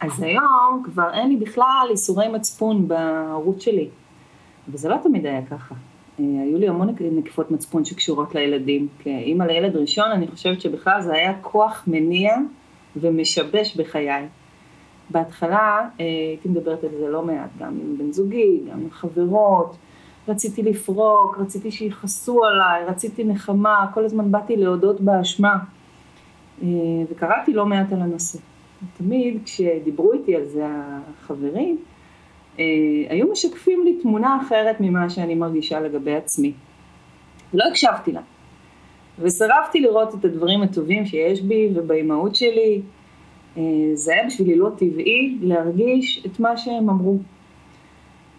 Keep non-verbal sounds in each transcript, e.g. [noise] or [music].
אז היום כבר אין לי בכלל איסורי מצפון בערוץ שלי, וזה לא תמיד היה ככה. אה, היו לי המון נקיפות מצפון שקשורות לילדים. כאימא לילד ראשון, אני חושבת שבכלל זה היה כוח מניע ומשבש בחיי. בהתחלה אה, הייתי מדברת על זה לא מעט, גם עם בן זוגי, גם עם חברות, רציתי לפרוק, רציתי שיכעסו עליי, רציתי נחמה, כל הזמן באתי להודות באשמה, אה, וקראתי לא מעט על הנושא. תמיד כשדיברו איתי על זה החברים, אה, היו משקפים לי תמונה אחרת ממה שאני מרגישה לגבי עצמי. ולא הקשבתי לה. וסירבתי לראות את הדברים הטובים שיש בי ובאימהות שלי. אה, זה היה בשבילי לא טבעי להרגיש את מה שהם אמרו.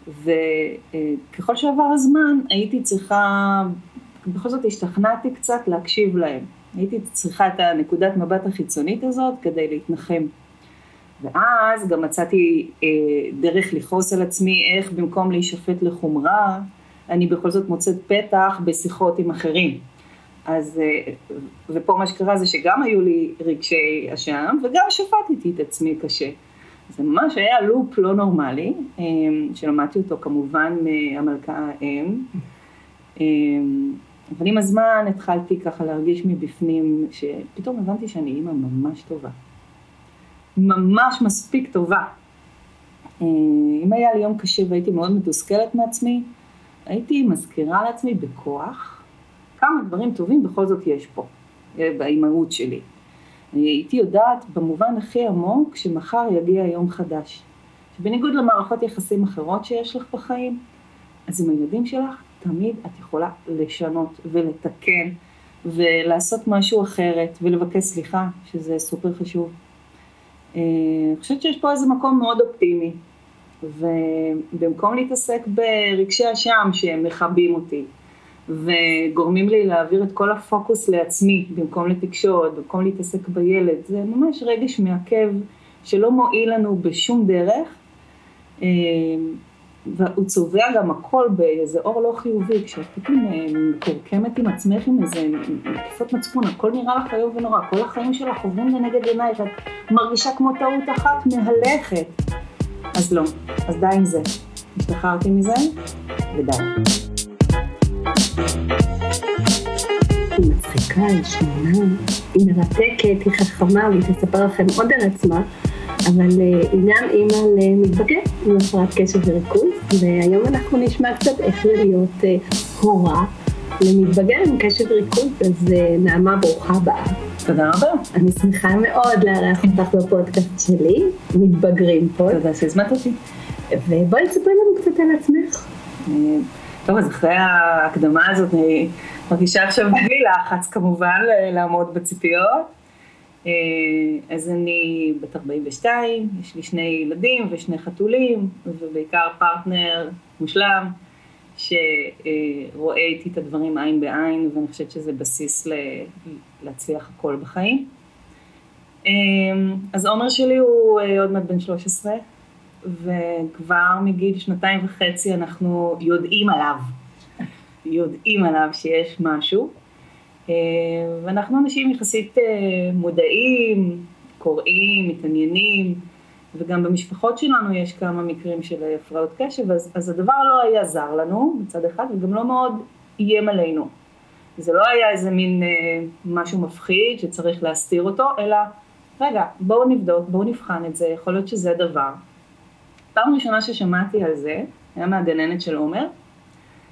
וככל שעבר הזמן הייתי צריכה, בכל זאת השתכנעתי קצת להקשיב להם. הייתי צריכה את הנקודת מבט החיצונית הזאת כדי להתנחם. ואז גם מצאתי אה, דרך לכעוס על עצמי איך במקום להישפט לחומרה, אני בכל זאת מוצאת פתח בשיחות עם אחרים. אז, אה, ופה מה שקרה זה שגם היו לי רגשי אשם וגם שפטתי את עצמי קשה. זה ממש היה לופ לא נורמלי, אה, שלמדתי אותו כמובן מהמלכה האם. אה, אבל עם הזמן התחלתי ככה להרגיש מבפנים, שפתאום הבנתי שאני אימא ממש טובה. ממש מספיק טובה. אם היה לי יום קשה והייתי מאוד מתוסכלת מעצמי, הייתי מזכירה לעצמי בכוח כמה דברים טובים בכל זאת יש פה, באימהות שלי. הייתי יודעת במובן הכי עמוק שמחר יגיע יום חדש. שבניגוד למערכות יחסים אחרות שיש לך בחיים, אז עם הילדים שלך תמיד את יכולה לשנות ולתקן ולעשות משהו אחרת ולבקש סליחה, שזה סופר חשוב. אה, אני חושבת שיש פה איזה מקום מאוד אופטימי, ובמקום להתעסק ברגשי אשם שהם מכבים אותי, וגורמים לי להעביר את כל הפוקוס לעצמי במקום לתקשורת, במקום להתעסק בילד. זה ממש רגש מעכב שלא מועיל לנו בשום דרך, אה, והוא צובע גם הכל באיזה אור לא חיובי, כשאת פתאום אה, מקורקמת עם עצמך עם איזה נקיפות מצפון, הכל נראה לך איום ונורא, כל החיים שלך עוברים לנגד עינייך, את מרגישה כמו טעות אחת מהלכת. אז לא, אז די עם זה. השתחררתי מזה, ודי. היא מצחיקה, היא שמונה, היא מרתקת, היא חכמה, והיא תספר לכם עוד על עצמה, אבל אה, גם אימא למתבגר עם הפרעת קשב וריכוז, והיום אנחנו נשמע קצת איך זה להיות אה, הורה למתבגר עם קשב וריכוז, אז אה, נעמה ברוכה הבאה. תודה רבה. אני שמחה מאוד לארח אותך בפודקאסט שלי, מתבגרים פה. תודה שהזמנת אותי. ובואי תספרי לנו קצת על עצמך. טוב, אז אחרי ההקדמה הזאת, אני מרגישה עכשיו בלי לחץ כמובן לעמוד בציפיות. אה, אז אני בת 42, יש לי שני ילדים ושני חתולים, ובעיקר פרטנר מושלם, שרואה איתי את הדברים עין בעין, ואני חושבת שזה בסיס להצליח הכל בחיים. אה, אז עומר שלי הוא אה, עוד מעט בן 13, וכבר מגיל שנתיים וחצי אנחנו יודעים עליו, יודעים עליו שיש משהו, ואנחנו אנשים יחסית אה, מודעים, קוראים, מתעניינים, וגם במשפחות שלנו יש כמה מקרים של הפרעות קשב, אז, אז הדבר לא היה זר לנו מצד אחד, וגם לא מאוד איים עלינו. זה לא היה איזה מין אה, משהו מפחיד שצריך להסתיר אותו, אלא רגע, בואו נבדוק, בואו נבחן את זה, יכול להיות שזה הדבר. פעם ראשונה ששמעתי על זה, היה מהגננת של עומר,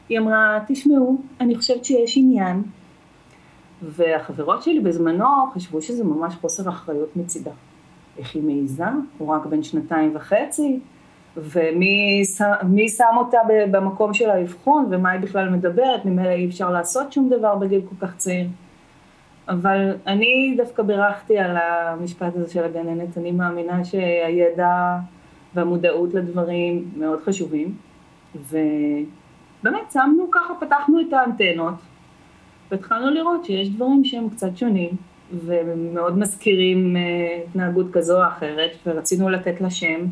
היא אמרה, תשמעו, אני חושבת שיש עניין. והחברות שלי בזמנו חשבו שזה ממש חוסר אחריות מצידה. איך היא מעיזה? הוא רק בן שנתיים וחצי, ומי שם אותה במקום של האבחון, ומה היא בכלל מדברת, ממילא אי אפשר לעשות שום דבר בגיל כל כך צעיר. אבל אני דווקא בירכתי על המשפט הזה של הגננת, אני מאמינה שהידע והמודעות לדברים מאוד חשובים, ובאמת שמנו ככה, פתחנו את האנטנות, והתחלנו לראות שיש דברים שהם קצת שונים, ומאוד מזכירים אה, התנהגות כזו או אחרת, ורצינו לתת לה שם,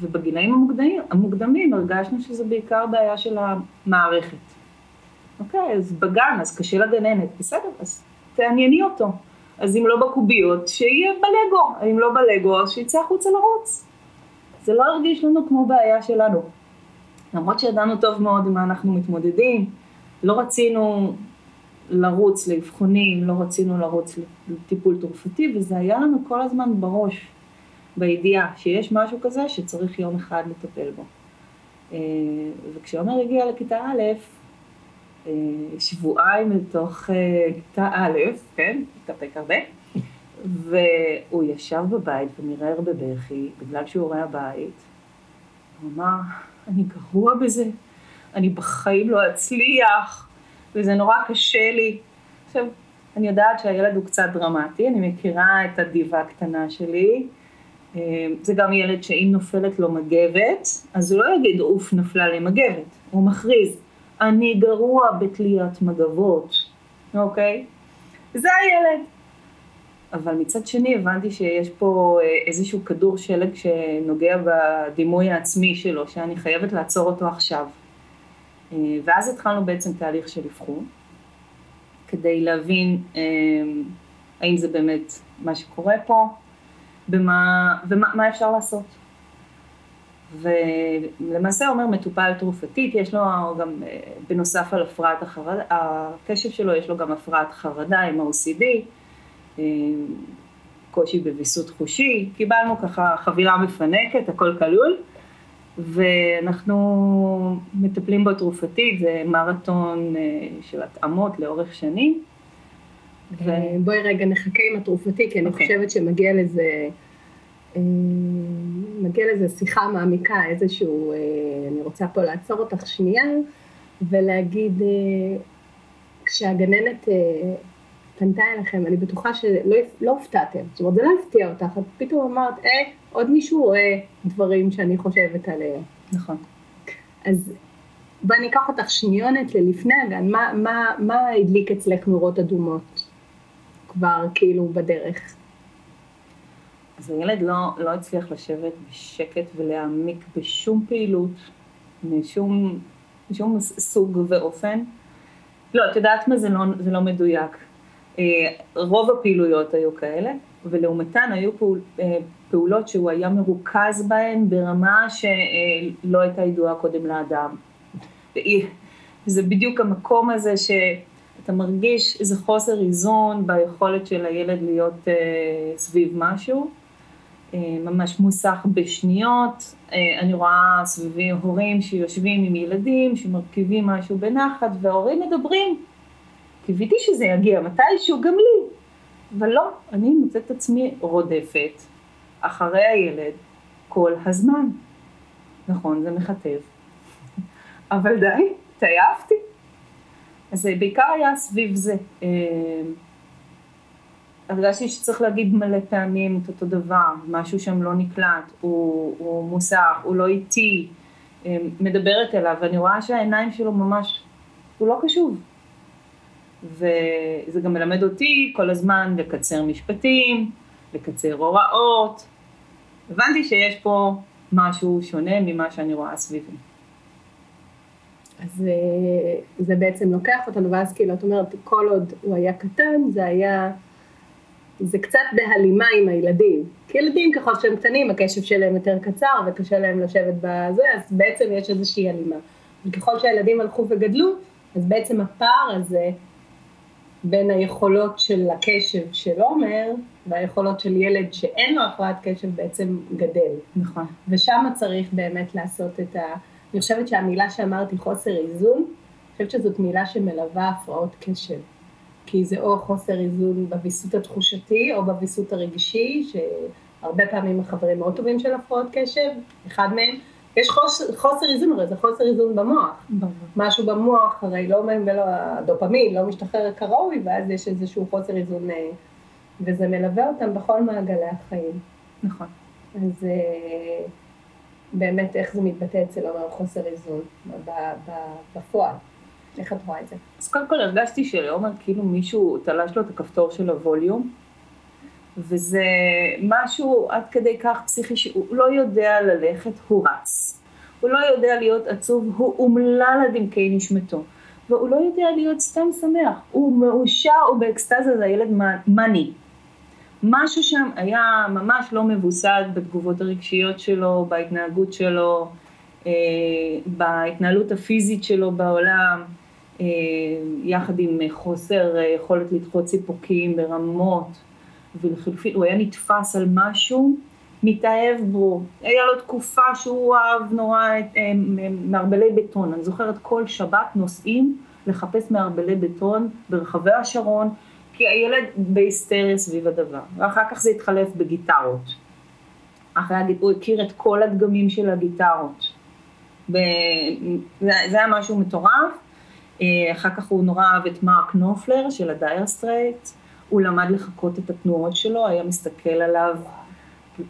ובגילאים המוקדמים, המוקדמים הרגשנו שזה בעיקר בעיה של המערכת. אוקיי, אז בגן, אז קשה לגננת, בסדר, אז תענייני אותו. אז אם לא בקוביות, שיהיה בלגו, אם לא בלגו, אז שיצא החוצה לרוץ. זה לא הרגיש לנו כמו בעיה שלנו. למרות שידענו טוב מאוד עם מה אנחנו מתמודדים, לא רצינו לרוץ לאבחונים, לא רצינו לרוץ לטיפול תרופתי, וזה היה לנו כל הזמן בראש, בידיעה שיש משהו כזה שצריך יום אחד לטפל בו. אה, וכשעומר הגיע לכיתה א', אה, שבועיים לתוך אה, כיתה א', כן, התאפק הרבה, והוא ישב בבית ומירר בבכי בגלל שיעורי הבית. הוא אמר, אני גרוע בזה, אני בחיים לא אצליח, וזה נורא קשה לי. עכשיו, אני יודעת שהילד הוא קצת דרמטי, אני מכירה את הדיבה הקטנה שלי. אה, זה גם ילד שאם נופלת לו מגבת, אז הוא לא יגיד אוף נפלה לי מגבת, הוא מכריז, אני גרוע בתליית מגבות, אוקיי? זה הילד. אבל מצד שני הבנתי שיש פה אה, איזשהו כדור שלג שנוגע בדימוי העצמי שלו, שאני חייבת לעצור אותו עכשיו. אה, ואז התחלנו בעצם תהליך של אבחון, כדי להבין אה, האם זה באמת מה שקורה פה, במה, ומה אפשר לעשות. ולמעשה אומר מטופל תרופתית, יש לו גם, בנוסף על הפרעת החרדה, הקשב שלו יש לו גם הפרעת חרדה עם ה-OCD, אה, קושי בוויסות חושי, קיבלנו ככה חבילה מפנקת, הכל כלול, ואנחנו מטפלים בו תרופתית, זה מרתון אה, של התאמות לאורך שנים. ו... אה, בואי רגע נחכה עם התרופתי, כי אני okay. אוקיי. חושבת שמגיע לזה, מגיע לזה שיחה מעמיקה, איזשהו, אני רוצה פה לעצור אותך שנייה ולהגיד, כשהגננת פנתה אליכם, אני בטוחה שלא לא הופתעתם, זאת אומרת זה לא הפתיע אותך, את פתאום אמרת, אה, עוד מישהו רואה דברים שאני חושבת עליהם. נכון. אז בואי אני אקח אותך שניונת ללפני הגן, מה, מה, מה הדליק אצלך נורות אדומות כבר כאילו בדרך? אז הילד לא, לא הצליח לשבת בשקט ולהעמיק בשום פעילות, משום, משום סוג ואופן. לא, את יודעת מה? זה לא, זה לא מדויק. אה, רוב הפעילויות היו כאלה, ולעומתן היו פעול, אה, פעולות שהוא היה מרוכז בהן ברמה שלא הייתה ידועה קודם לאדם. זה בדיוק המקום הזה שאתה מרגיש איזה חוסר איזון ביכולת של הילד להיות אה, סביב משהו. ממש מוסך בשניות, אני רואה סביבי הורים שיושבים עם ילדים שמרכיבים משהו בנחת וההורים מדברים קיוויתי שזה יגיע מתישהו גם לי, אבל לא, אני מוצאת את עצמי רודפת אחרי הילד כל הזמן. נכון, זה מכתב, אבל די, התעייפתי. אז זה בעיקר היה סביב זה. אה, הרגשתי שצריך להגיד מלא פעמים את אותו דבר, משהו שם לא נקלט, הוא, הוא מוסר, הוא לא איטי, אה, מדברת אליו, ואני רואה שהעיניים שלו ממש, הוא לא קשוב. וזה גם מלמד אותי כל הזמן לקצר משפטים, לקצר הוראות. הבנתי שיש פה משהו שונה ממה שאני רואה סביבי. אז אה, זה בעצם לוקח אותנו, ואז כאילו את אומרת, כל עוד הוא היה קטן, זה היה, זה קצת בהלימה עם הילדים. כי ילדים ככל שהם קטנים, הקשב שלהם יותר קצר וקשה להם לשבת בזה, אז בעצם יש איזושהי הלימה. וככל שהילדים הלכו וגדלו, אז בעצם הפער הזה בין היכולות של הקשב של עומר והיכולות של ילד שאין לו הפרעת קשב בעצם גדל. נכון. ושם צריך באמת לעשות את ה... אני חושבת שהמילה שאמרתי חוסר איזון, אני חושבת שזאת מילה שמלווה הפרעות קשב. כי זה או חוסר איזון בוויסות התחושתי או בוויסות הרגשי, שהרבה פעמים החברים מאוד טובים של הפרעות קשב, אחד מהם, יש חוסר, חוסר איזון, הרי זה חוסר איזון במוח. ברור. משהו במוח, הרי לא, ולא, הדופמין לא משתחרר כראוי, ואז יש איזשהו חוסר איזון, אה, וזה מלווה אותם בכל מעגלי החיים. נכון. אז אה, באמת, איך זה מתבטא אצל עומר חוסר איזון בפועל? איך את רואה את זה? אז קודם כל הרגשתי שלעומר כאילו מישהו תלש לו את הכפתור של הווליום, וזה משהו עד כדי כך פסיכי שהוא לא יודע ללכת, הוא רץ. הוא לא יודע להיות עצוב, הוא אומלל עד עמקי נשמתו. והוא לא יודע להיות סתם שמח, הוא מאושר, הוא באקסטזה, זה הילד מאני. משהו שם היה ממש לא מבוסד בתגובות הרגשיות שלו, בהתנהגות שלו, אה, בהתנהלות הפיזית שלו בעולם, אה, יחד עם חוסר יכולת לדחות סיפוקים ברמות, ולחלופין הוא היה נתפס על משהו, מתאהב בו, היה לו תקופה שהוא אהב נורא את אה, מערבלי בטון, אני זוכרת כל שבת נוסעים לחפש מערבלי בטון ברחבי השרון, כי הילד בהיסטריה סביב הדבר, ואחר כך זה התחלף בגיטרות. אחרי. הוא הכיר את כל הדגמים של הגיטרות. ב... זה היה משהו מטורף. אה, אחר כך הוא נורא אהב את מרק נופלר של ה Dire Straits. הוא למד לחקות את התנועות שלו, היה מסתכל עליו,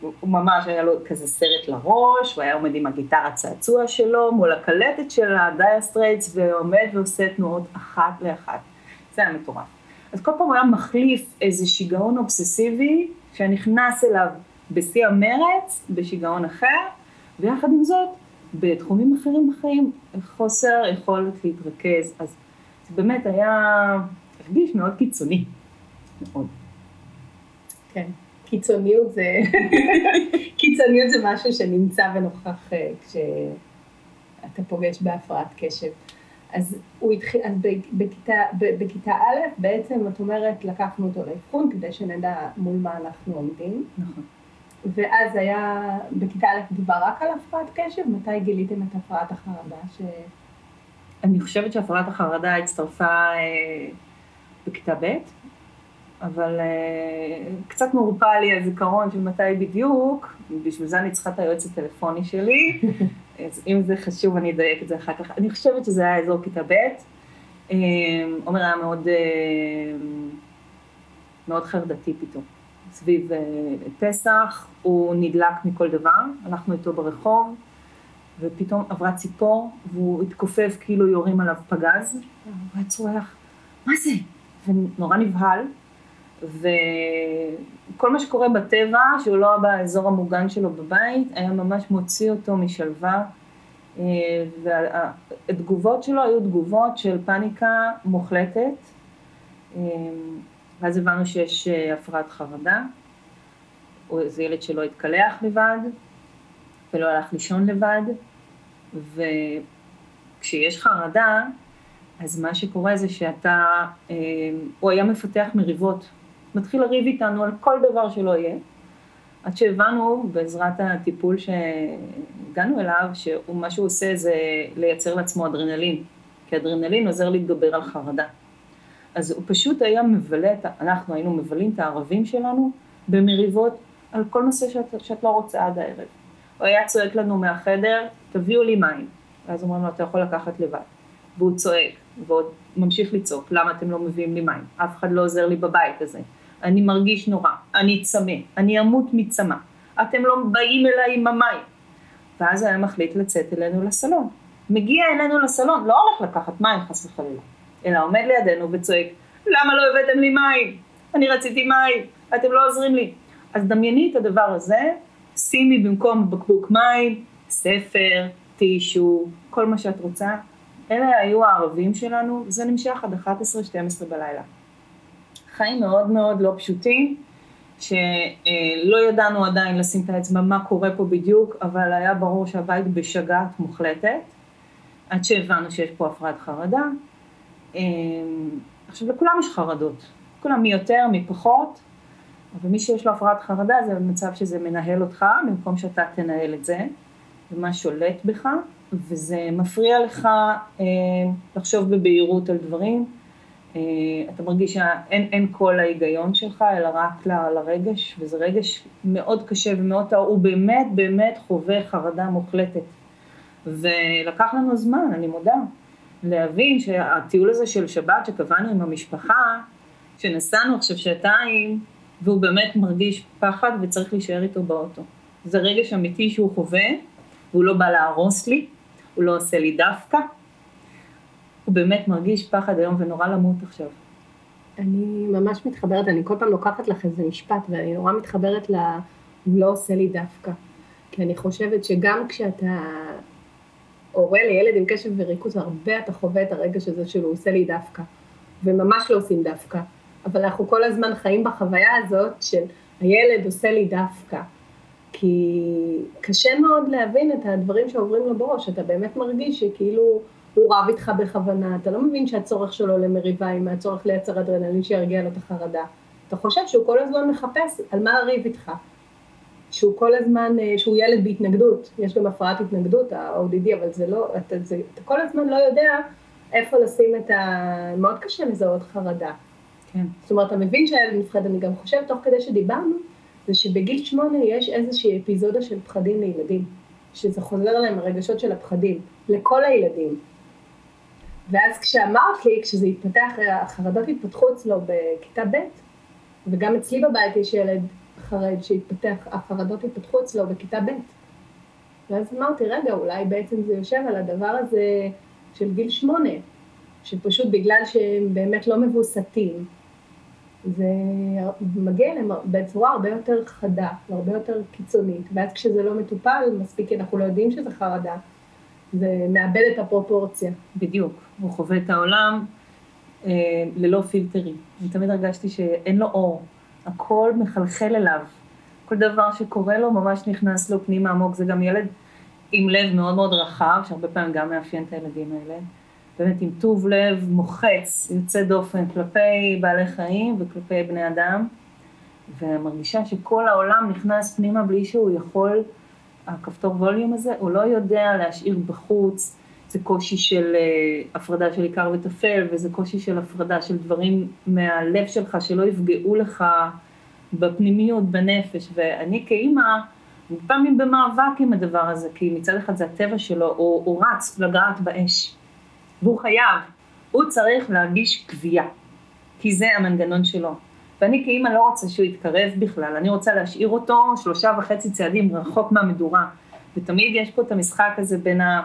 הוא ממש היה לו כזה סרט לראש, הוא היה עומד עם הגיטרה צעצוע שלו מול הקלטת של ה Dire Straits ועומד ועושה תנועות אחת לאחת. זה היה מטורף. אז כל פעם הוא היה מחליף איזה שיגעון אובססיבי שנכנס אליו בשיא המרץ, בשיגעון אחר, ויחד עם זאת, בתחומים אחרים בחיים, חוסר יכולת להתרכז. אז זה באמת היה, הרגיש מאוד קיצוני. מאוד. כן, קיצוניות זה, [laughs] קיצוניות זה משהו שנמצא ונוכח אה, כשאתה פוגש בהפרעת קשב. אז הוא התחיל, אז בכיתה, בכיתה א', בעצם את אומרת, לקחנו אותו לאבחון כדי שנדע מול מה אנחנו עומדים. נכון. ואז היה, בכיתה א' דובר רק על הפרעת קשב, מתי גיליתם את הפרעת החרדה? ש... אני חושבת שהפרעת החרדה הצטרפה אה, בכיתה ב', אבל uh, קצת מעורפל לי הזיכרון של מתי בדיוק, בשביל זה אני צריכה את היועץ הטלפוני שלי, [laughs] אז אם זה חשוב אני אדייק את זה אחר כך. אני חושבת שזה היה אזור כיתה ב', um, עומר היה מאוד, uh, מאוד חרדתי פתאום. סביב פסח, הוא נדלק מכל דבר, הלכנו איתו ברחוב, ופתאום עברה ציפור, והוא התכופף כאילו יורים עליו פגז, הוא היה צורח, מה זה? ונורא נבהל, וכל מה שקורה בטבע, שהוא לא באזור המוגן שלו בבית, היה ממש מוציא אותו משלווה. אה, והתגובות שלו היו תגובות של פאניקה מוחלטת. אה, ואז הבנו שיש אה, הפרעת חרדה. זה ילד שלא התקלח לבד, ולא הלך לישון לבד, וכשיש חרדה, אז מה שקורה זה שאתה, הוא היה מפתח מריבות מתחיל לריב איתנו על כל דבר שלא יהיה, עד שהבנו בעזרת הטיפול שהגענו אליו, שמה שהוא עושה זה לייצר לעצמו אדרנלין, כי אדרנלין עוזר להתגבר על חרדה. אז הוא פשוט היה מבלה, אנחנו היינו מבלים את הערבים שלנו במריבות על כל נושא שאת, שאת לא רוצה עד הערב. הוא היה צועק לנו מהחדר, תביאו לי מים. ואז אומרים לו, אתה יכול לקחת לבד. והוא צועק, ועוד ממשיך לצעוק, למה אתם לא מביאים לי מים? אף אחד לא עוזר לי בבית הזה. אני מרגיש נורא, אני צמא, אני אמות מצמא, אתם לא באים אליי עם המים. ואז היה מחליט לצאת אלינו לסלון. מגיע אלינו לסלון, לא הולך לקחת מים חס וחלילה, אלא עומד לידינו וצועק, למה לא הבאתם לי מים? אני רציתי מים, אתם לא עוזרים לי. אז דמייני את הדבר הזה, שימי במקום בקבוק מים, ספר, טישו, כל מה שאת רוצה. אלה היו הערבים שלנו, זה נמשך עד 11-12 בלילה. חיים מאוד מאוד לא פשוטים, שלא ידענו עדיין לשים את האצבע מה קורה פה בדיוק, אבל היה ברור שהבית בשגעת מוחלטת, עד שהבנו שיש פה הפרעת חרדה. אמ, עכשיו לכולם יש חרדות, כולם מי יותר, מי פחות, אבל מי שיש לו הפרעת חרדה זה במצב שזה מנהל אותך, במקום שאתה תנהל את זה, ומה שולט בך, וזה מפריע לך אה, לחשוב בבהירות על דברים. אה, אתה מרגיש שאין קול להיגיון שלך, אלא רק ל, לרגש, וזה רגש מאוד קשה ומאוד טהור, הוא באמת באמת חווה חרדה מוחלטת. ולקח לנו זמן, אני מודה, להבין שהטיול הזה של שבת שקבענו עם המשפחה, שנסענו עכשיו שעתיים, והוא באמת מרגיש פחד וצריך להישאר איתו באוטו. זה רגש אמיתי שהוא חווה, והוא לא בא להרוס לי, הוא לא עושה לי דווקא, הוא באמת מרגיש פחד היום ונורא למות עכשיו. אני ממש מתחברת, אני כל פעם לוקחת לך איזה משפט ואני נורא מתחברת ל... הוא לא עושה לי דווקא. כי אני חושבת שגם כשאתה הורה לילד עם קשב וריכוז, הרבה אתה חווה את הרגש הזה שהוא עושה לי דווקא. וממש לא עושים דווקא. אבל אנחנו כל הזמן חיים בחוויה הזאת של הילד עושה לי דווקא. כי קשה מאוד להבין את הדברים שעוברים לו בראש, אתה באמת מרגיש שכאילו הוא רב איתך בכוונה, אתה לא מבין שהצורך שלו למריבה עם הצורך לייצר אדרנלין שירגיע לו את החרדה. אתה חושב שהוא כל הזמן מחפש על מה לריב איתך. שהוא כל הזמן, אה, שהוא ילד בהתנגדות, יש גם הפרעת התנגדות, ה-ODD, אבל זה לא, אתה, זה, אתה כל הזמן לא יודע איפה לשים את ה... מאוד קשה לזהות חרדה. כן. זאת אומרת, אתה מבין שהילד מפחד, אני גם חושבת, תוך כדי שדיברנו, זה שבגיל שמונה יש איזושהי אפיזודה של פחדים לילדים, שזה חוזר להם הרגשות של הפחדים, לכל הילדים. ואז כשאמרת לי, כשזה התפתח, החרדות התפתחו אצלו בכיתה ב', וגם אצלי בבית יש ילד חרד שהתפתח, החרדות התפתחו אצלו בכיתה ב'. ואז אמרתי, רגע, אולי בעצם זה יושב על הדבר הזה של גיל שמונה, שפשוט בגלל שהם באמת לא מבוסתים, זה מגיע אליהם בצורה הרבה יותר חדה והרבה יותר קיצונית, ואז כשזה לא מטופל, מספיק כי אנחנו לא יודעים שזה חרדה, זה מאבד את הפרופורציה. בדיוק, הוא חווה את העולם אה, ללא פילטרים. אני תמיד הרגשתי שאין לו אור, הכל מחלחל אליו. כל דבר שקורה לו ממש נכנס לו פנימה עמוק, זה גם ילד עם לב מאוד מאוד רחב, שהרבה פעמים גם מאפיין את הילדים האלה. באמת עם טוב לב מוחץ, יוצא דופן כלפי בעלי חיים וכלפי בני אדם, ומרגישה שכל העולם נכנס פנימה בלי שהוא יכול, הכפתור ווליום הזה, הוא לא יודע להשאיר בחוץ, זה קושי של uh, הפרדה של עיקר וטפל, וזה קושי של הפרדה של דברים מהלב שלך שלא יפגעו לך בפנימיות, בנפש, ואני כאימא, פעמים במאבק עם הדבר הזה, כי מצד אחד זה הטבע שלו, הוא, הוא רץ לגעת באש. והוא חייב, הוא צריך להרגיש קביעה, כי זה המנגנון שלו. ואני כאימא לא רוצה שהוא יתקרב בכלל, אני רוצה להשאיר אותו שלושה וחצי צעדים רחוק מהמדורה. ותמיד יש פה את המשחק הזה בין ה...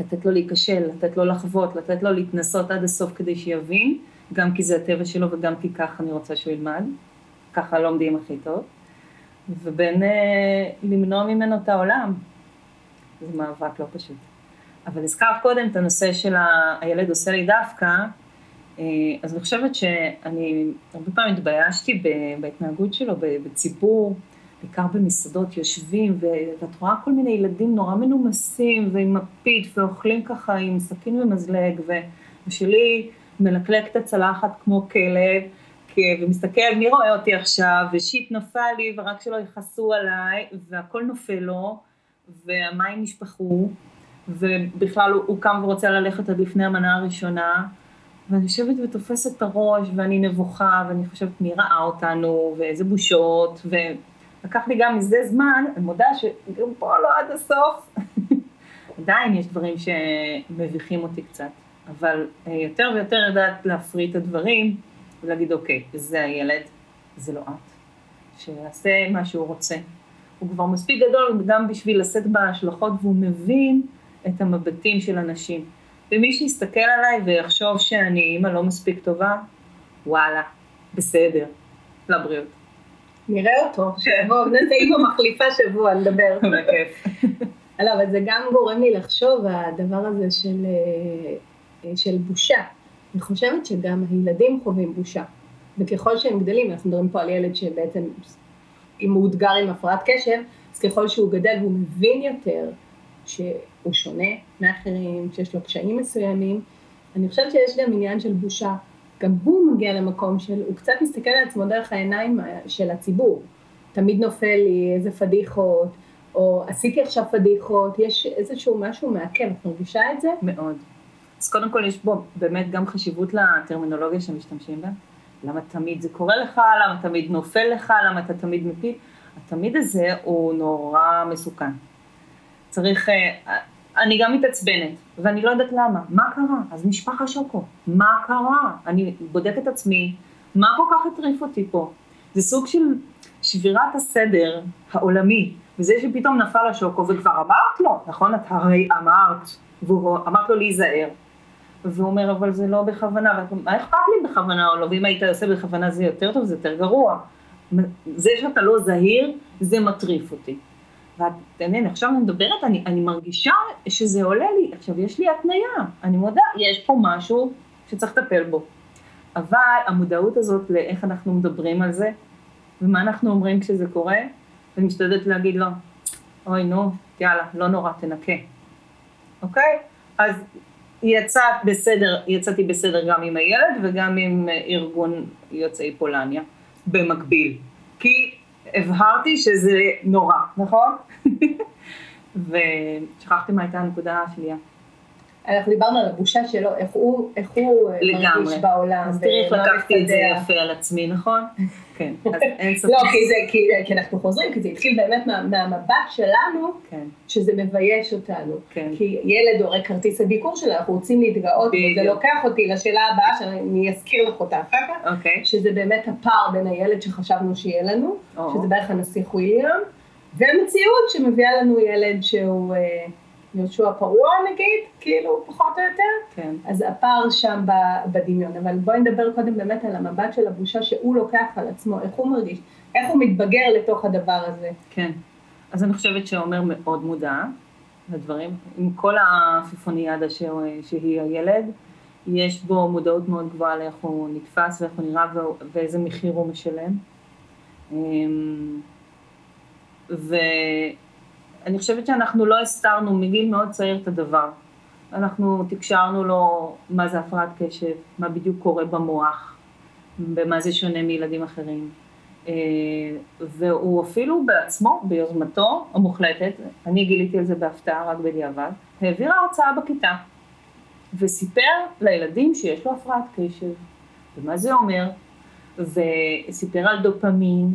לתת לו להיכשל, לתת לו לחוות, לתת לו להתנסות עד הסוף כדי שיבין, גם כי זה הטבע שלו וגם כי ככה אני רוצה שהוא ילמד, ככה לומדים הכי טוב, ובין אה, למנוע ממנו את העולם. זה מאבק לא פשוט. אבל הזכרת קודם את הנושא של הילד עושה לי דווקא, אז אני חושבת שאני הרבה פעמים התביישתי בהתנהגות שלו בציבור, בעיקר במסעדות יושבים, ואת רואה כל מיני ילדים נורא מנומסים ועם מפית ואוכלים ככה עם סכין ומזלג, ושלי מלקלק את הצלחת כמו כלב, ומסתכל מי רואה אותי עכשיו, ושיט נפל לי ורק שלא יכעסו עליי, והכל נופל לו, והמים נשפכו. ובכלל הוא, הוא קם ורוצה ללכת עד לפני המנה הראשונה, ואני יושבת ותופסת את הראש, ואני נבוכה, ואני חושבת מי ראה אותנו, ואיזה בושות, ולקח לי גם מזה זמן, אני מודה שגם פה לא עד הסוף. [laughs] עדיין יש דברים שמביכים אותי קצת, אבל אה, יותר ויותר יודעת להפריד את הדברים, ולהגיד, אוקיי, זה הילד, זה לא את, שיעשה מה שהוא רוצה. הוא כבר מספיק גדול גם בשביל לשאת בהשלכות, והוא מבין את המבטים של אנשים. ומי שיסתכל עליי ויחשוב שאני אימא לא מספיק טובה, וואלה, בסדר, לבריאות. נראה אותו, שיבוא, נעשה אימא מחליפה שבוע, נדבר. [laughs] בכיף. לא, אבל זה גם גורם לי לחשוב, הדבר הזה של, אה, של בושה. אני חושבת שגם הילדים חווים בושה. וככל שהם גדלים, אנחנו מדברים פה על ילד שבעצם, אם הוא מאותגר עם הפרעת קשב, אז ככל שהוא גדל והוא מבין יותר, שהוא שונה מאחרים, שיש לו קשיים מסוימים. אני חושבת שיש גם עניין של בושה. גם הוא מגיע למקום של, הוא קצת מסתכל על עצמו דרך העיניים של הציבור. תמיד נופל לי איזה פדיחות, או עשיתי עכשיו פדיחות, יש איזשהו משהו מעכב, את מרגישה את זה? מאוד. אז קודם כל יש בו באמת גם חשיבות לטרמינולוגיה שמשתמשים בה. למה תמיד זה קורה לך, למה תמיד נופל לך, למה אתה תמיד מפיל. התמיד הזה הוא נורא מסוכן. צריך, אה, אני גם מתעצבנת, ואני לא יודעת למה, מה קרה? אז נשפך השוקו, מה קרה? אני בודקת את עצמי, מה כל כך הטריף אותי פה? זה סוג של שבירת הסדר העולמי, וזה שפתאום נפל השוקו, וכבר אמרת לו, נכון? את הרי אמרת, והוא אמרת לו להיזהר. והוא אומר, אבל זה לא בכוונה, מה אכפת לי בכוונה או לא, ואם היית עושה בכוונה זה יותר טוב, זה יותר גרוע. זה שאתה לא זהיר, זה מטריף אותי. ואת, ואת עכשיו אני מדברת, אני, אני מרגישה שזה עולה לי, עכשיו יש לי התניה, אני מודה, יש פה משהו שצריך לטפל בו. אבל המודעות הזאת לאיך אנחנו מדברים על זה, ומה אנחנו אומרים כשזה קורה? אני משתדלת להגיד לו, אוי נו, יאללה, לא נורא, תנקה. אוקיי? אז יצאת בסדר, יצאתי בסדר גם עם הילד וגם עם ארגון יוצאי פולניה, במקביל. כי הבהרתי שזה נורא, נכון? [laughs] ושכחתי מה הייתה הנקודה השנייה. אנחנו דיברנו על הבושה שלו, איך הוא, איך הוא מרגיש בעולם. אז תראי איך לקחתי את זה יפה על עצמי, נכון? [laughs] כן, אז אין [laughs] ספק. לא, כי, זה, כי, כי אנחנו חוזרים, כי זה התחיל באמת מה, מהמבט שלנו, כן. שזה מבייש אותנו. כן. כי ילד הוא הרי כרטיס הביקור שלנו, אנחנו רוצים להתגאות, וזה לוקח אותי לשאלה הבאה, שאני אזכיר לך אותה אחר כך, אוקיי. שזה באמת הפער בין הילד שחשבנו שיהיה לנו, או. שזה בערך הנסיך וויליאם, והמציאות שמביאה לנו ילד שהוא... יהושע פרוע נגיד, כאילו, פחות או יותר. כן. אז הפער שם בדמיון. אבל בואי נדבר קודם באמת על המבט של הבושה שהוא לוקח על עצמו, איך הוא מרגיש, איך הוא מתבגר לתוך הדבר הזה. כן. אז אני חושבת שעומר מאוד מודע לדברים, עם כל העפיפוניאדה שהיא הילד, יש בו מודעות מאוד גבוהה לאיך הוא נתפס ואיך הוא נראה ואיזה מחיר הוא משלם. אמ, ו... אני חושבת שאנחנו לא הסתרנו מגיל מאוד צעיר את הדבר. אנחנו תקשרנו לו מה זה הפרעת קשב, מה בדיוק קורה במוח, במה זה שונה מילדים אחרים. אה, והוא אפילו בעצמו, ביוזמתו המוחלטת, אני גיליתי על זה בהפתעה רק בדיעבד, העביר הרצאה בכיתה וסיפר לילדים שיש לו הפרעת קשב, ומה זה אומר, וסיפר על דופמין,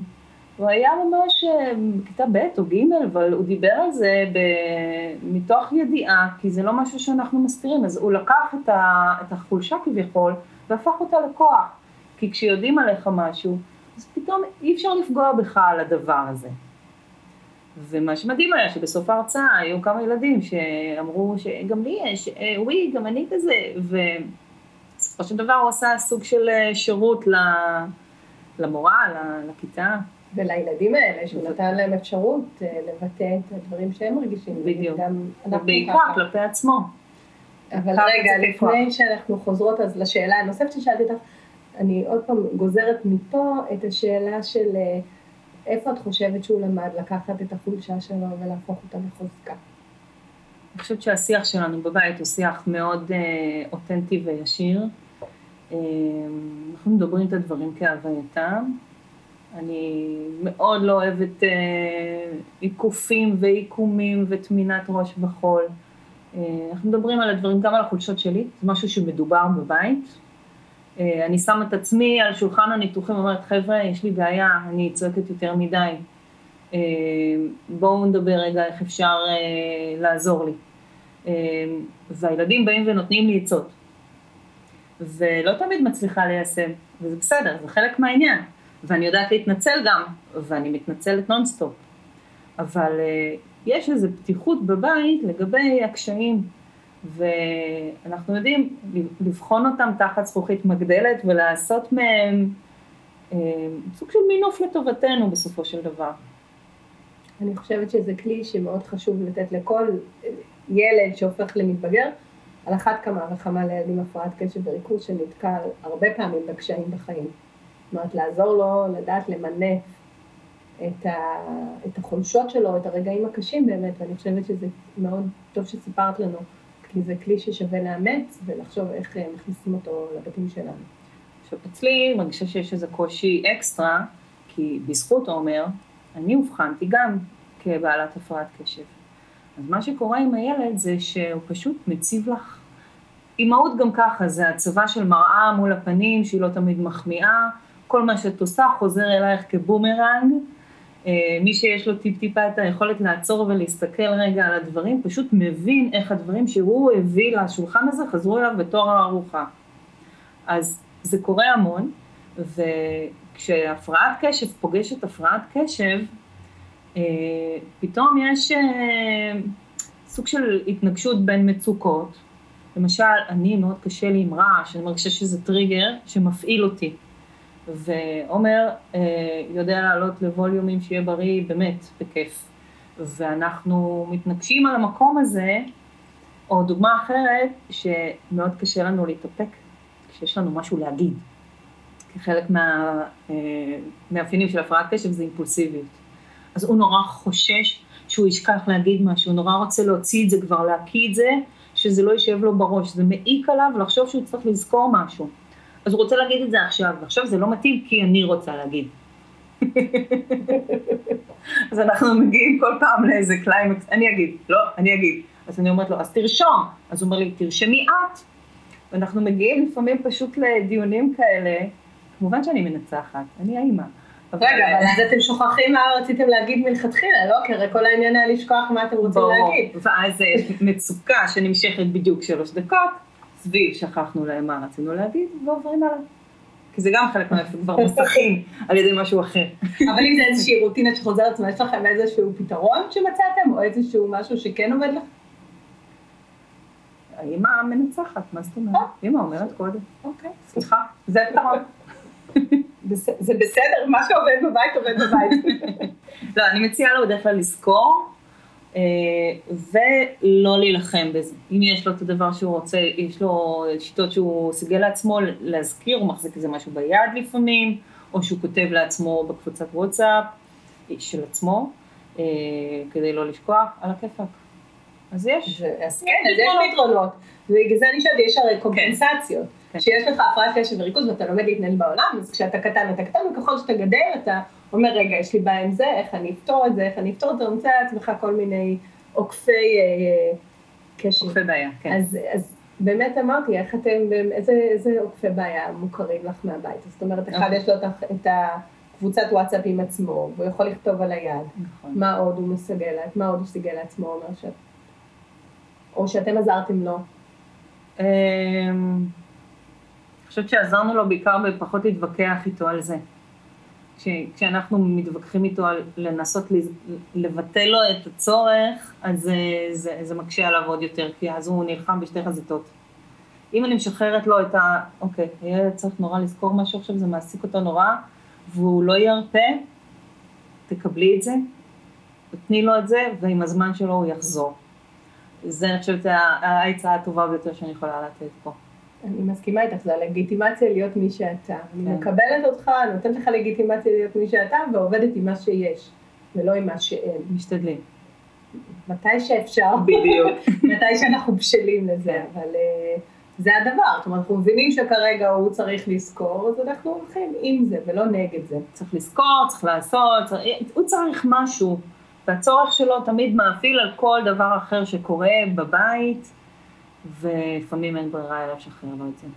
הוא היה ממש אה, בכיתה ב' או ג', אבל הוא דיבר על זה ב... מתוך ידיעה, כי זה לא משהו שאנחנו מסתירים, אז הוא לקח את, ה... את החולשה כביכול והפך אותה לכוח, כי כשיודעים עליך משהו, אז פתאום אי אפשר לפגוע בך על הדבר הזה. ומה שמדהים היה שבסוף ההרצאה היו כמה ילדים שאמרו שגם לי יש, אה, וואי, גם אני כזה, ובסופו של דבר הוא עשה סוג של אה, שירות למורה, לכיתה. ולילדים האלה, שהוא נתן להם אפשרות אה, לבטא את הדברים שהם מרגישים. בדיוק. ובעיקר כלפי עצמו. אבל רגע, לפני שאנחנו חוזרות אז לשאלה הנוספת ששאלתי אותך, אני עוד פעם גוזרת מפה את השאלה של אה, איפה את חושבת שהוא למד לקחת את החולשה שלו ולהפוך אותה לחוזקה? אני חושבת שהשיח שלנו בבית הוא שיח מאוד אה, אותנטי וישיר. אה, אנחנו מדברים את הדברים כהווייתם. אני מאוד לא אוהבת אה, עיקופים ועיקומים וטמינת ראש בחול. אה, אנחנו מדברים על הדברים, גם על החולשות שלי, זה משהו שמדובר בבית. אה, אני שמה את עצמי על שולחן הניתוחים ואומרת, חבר'ה, יש לי בעיה, אני צועקת יותר מדי. אה, בואו נדבר רגע איך אפשר אה, לעזור לי. אה, והילדים באים ונותנים לי עצות. ולא תמיד מצליחה ליישם, וזה בסדר, זה חלק מהעניין. ואני יודעת להתנצל גם, ואני מתנצלת נונסטופ. אבל uh, יש איזו פתיחות בבית לגבי הקשיים, ואנחנו יודעים לבחון אותם תחת זכוכית מגדלת ולעשות מהם uh, סוג של מינוף לטובתנו בסופו של דבר. אני חושבת שזה כלי שמאוד חשוב לתת לכל ילד שהופך למתבגר, על אחת כמה וכמה לילדים הפרעת קשב וריכוז שנתקל הרבה פעמים בקשיים בחיים. אומרת, לעזור לו לדעת למנף את, ה, את החולשות שלו, את הרגעים הקשים באמת, ואני חושבת שזה מאוד טוב שסיפרת לנו, כי זה כלי ששווה לאמץ ולחשוב איך אה, מכניסים אותו לבתים שלנו. עכשיו, אצלי מרגישה שיש איזה קושי אקסטרה, כי בזכות עומר, אני אובחנתי גם כבעלת הפרעת קשב. אז מה שקורה עם הילד זה שהוא פשוט מציב לך, אימהות גם ככה, זה הצבה של מראה מול הפנים שהיא לא תמיד מחמיאה, כל מה שאת עושה חוזר אלייך כבומרנג. אה, מי שיש לו טיפ-טיפה את היכולת לעצור ולהסתכל רגע על הדברים, פשוט מבין איך הדברים שהוא הביא לשולחן הזה חזרו אליו בתור הארוחה. אז זה קורה המון, וכשהפרעת קשב פוגשת הפרעת קשב, אה, פתאום יש אה, סוג של התנגשות בין מצוקות. למשל, אני מאוד קשה לי עם רעש, אני מרגישה שזה טריגר שמפעיל אותי. ועומר אה, יודע לעלות לווליומים שיהיה בריא באמת בכיף. ואנחנו מתנגשים על המקום הזה, או דוגמה אחרת, שמאוד קשה לנו להתאפק כשיש לנו משהו להגיד. כחלק מהמאפיינים של הפרעת קשב זה אימפולסיביות. אז הוא נורא חושש שהוא ישכח להגיד משהו, הוא נורא רוצה להוציא את זה כבר, להקיא את זה, שזה לא יישב לו בראש, זה מעיק עליו לחשוב שהוא צריך לזכור משהו. אז הוא רוצה להגיד את זה עכשיו, ועכשיו זה לא מתאים כי אני רוצה להגיד. [laughs] אז אנחנו מגיעים כל פעם לאיזה קליימקס, אני אגיד, לא, אני אגיד. אז אני אומרת לו, אז תרשום. אז הוא אומר לי, תרשמי את. ואנחנו מגיעים לפעמים פשוט לדיונים כאלה, כמובן שאני מנצחת, אני האימא. רגע, אבל אז אתם שוכחים מה רציתם להגיד מלכתחילה, לא? כי הרי כל העניין היה לשכוח מה אתם רוצים להגיד. ואז מצוקה שנמשכת בדיוק שלוש דקות, סביב שכחנו להם מה רצינו להגיד, ועוברים הלאה. כי זה גם חלק מהאפקט כבר מוסכים על ידי משהו אחר. [laughs] אבל אם זה איזושהי רוטינה שחוזרת עצמה, יש לכם איזשהו פתרון שמצאתם, או איזשהו משהו שכן עובד לך? האמא מנצחת, מה זאת אומרת? אמא אומרת קודם. אוקיי. סליחה, זה פתרון. [laughs] זה בסדר, מה שעובד בבית עובד בבית. [laughs] לא, אני מציעה לו בדרך כלל לזכור, ולא להילחם בזה. אם יש לו את הדבר שהוא רוצה, יש לו שיטות שהוא סיגל לעצמו להזכיר, הוא מחזיק איזה משהו ביד לפעמים, או שהוא כותב לעצמו בקבוצת וואטסאפ של עצמו, כדי לא לשכוח, על הכיפאק. אז יש. אז כן, אז יש פתרונות. ובגלל זה אני חושבת, יש הרי קומפנסציות. שיש לך הפרעת קשב וריכוז ואתה לומד להתנהל בעולם, אז כשאתה קטן אתה קטן, וככל שאתה גדל אתה אומר, רגע, יש לי בעיה עם זה, איך אני אפתור את זה, איך אני אפתור את זה, אתה מוצא לעצמך כל מיני עוקפי קשב. עוקפי בעיה, כן. אז באמת אמרתי, איך אתם, איזה עוקפי בעיה מוכרים לך מהבית? זאת אומרת, אחד יש לו את הקבוצת וואטסאפ עם עצמו, והוא יכול לכתוב על היד. נכון. מה עוד הוא מסגל, מה עוד הוא סיגל לעצמו, אומר ש... או שאתם עזרתם לו. אני חושבת שעזרנו לו בעיקר בפחות להתווכח איתו על זה. כש, כשאנחנו מתווכחים איתו על לנסות לבטל לו את הצורך, אז זה, זה, זה מקשה עליו עוד יותר, כי אז הוא נלחם בשתי חזיתות. אם אני משחררת לו את ה... אוקיי, הילד צריך נורא לזכור משהו עכשיו, זה מעסיק אותו נורא, והוא לא ירפה, תקבלי את זה, תתני לו את זה, ועם הזמן שלו הוא יחזור. זה, אני חושבת, העצה הטובה ביותר שאני יכולה לתת פה. אני מסכימה איתך, זה הלגיטימציה להיות מי שאתה. כן. אני מקבלת אותך, נותנת לך לגיטימציה להיות מי שאתה, ועובדת עם מה שיש, ולא עם מה שאין. משתדלים. מתי שאפשר. בדיוק. [laughs] מתי שאנחנו בשלים לזה, אבל uh, זה הדבר. זאת אומרת, אנחנו מבינים שכרגע הוא צריך לזכור, אז אנחנו הולכים עם זה, ולא נגד זה. צריך לזכור, צריך לעשות, צריך, הוא צריך משהו. והצורך שלו תמיד מאפיל על כל דבר אחר שקורה בבית. ולפעמים אין ברירה אלא לשחרר לו את זה.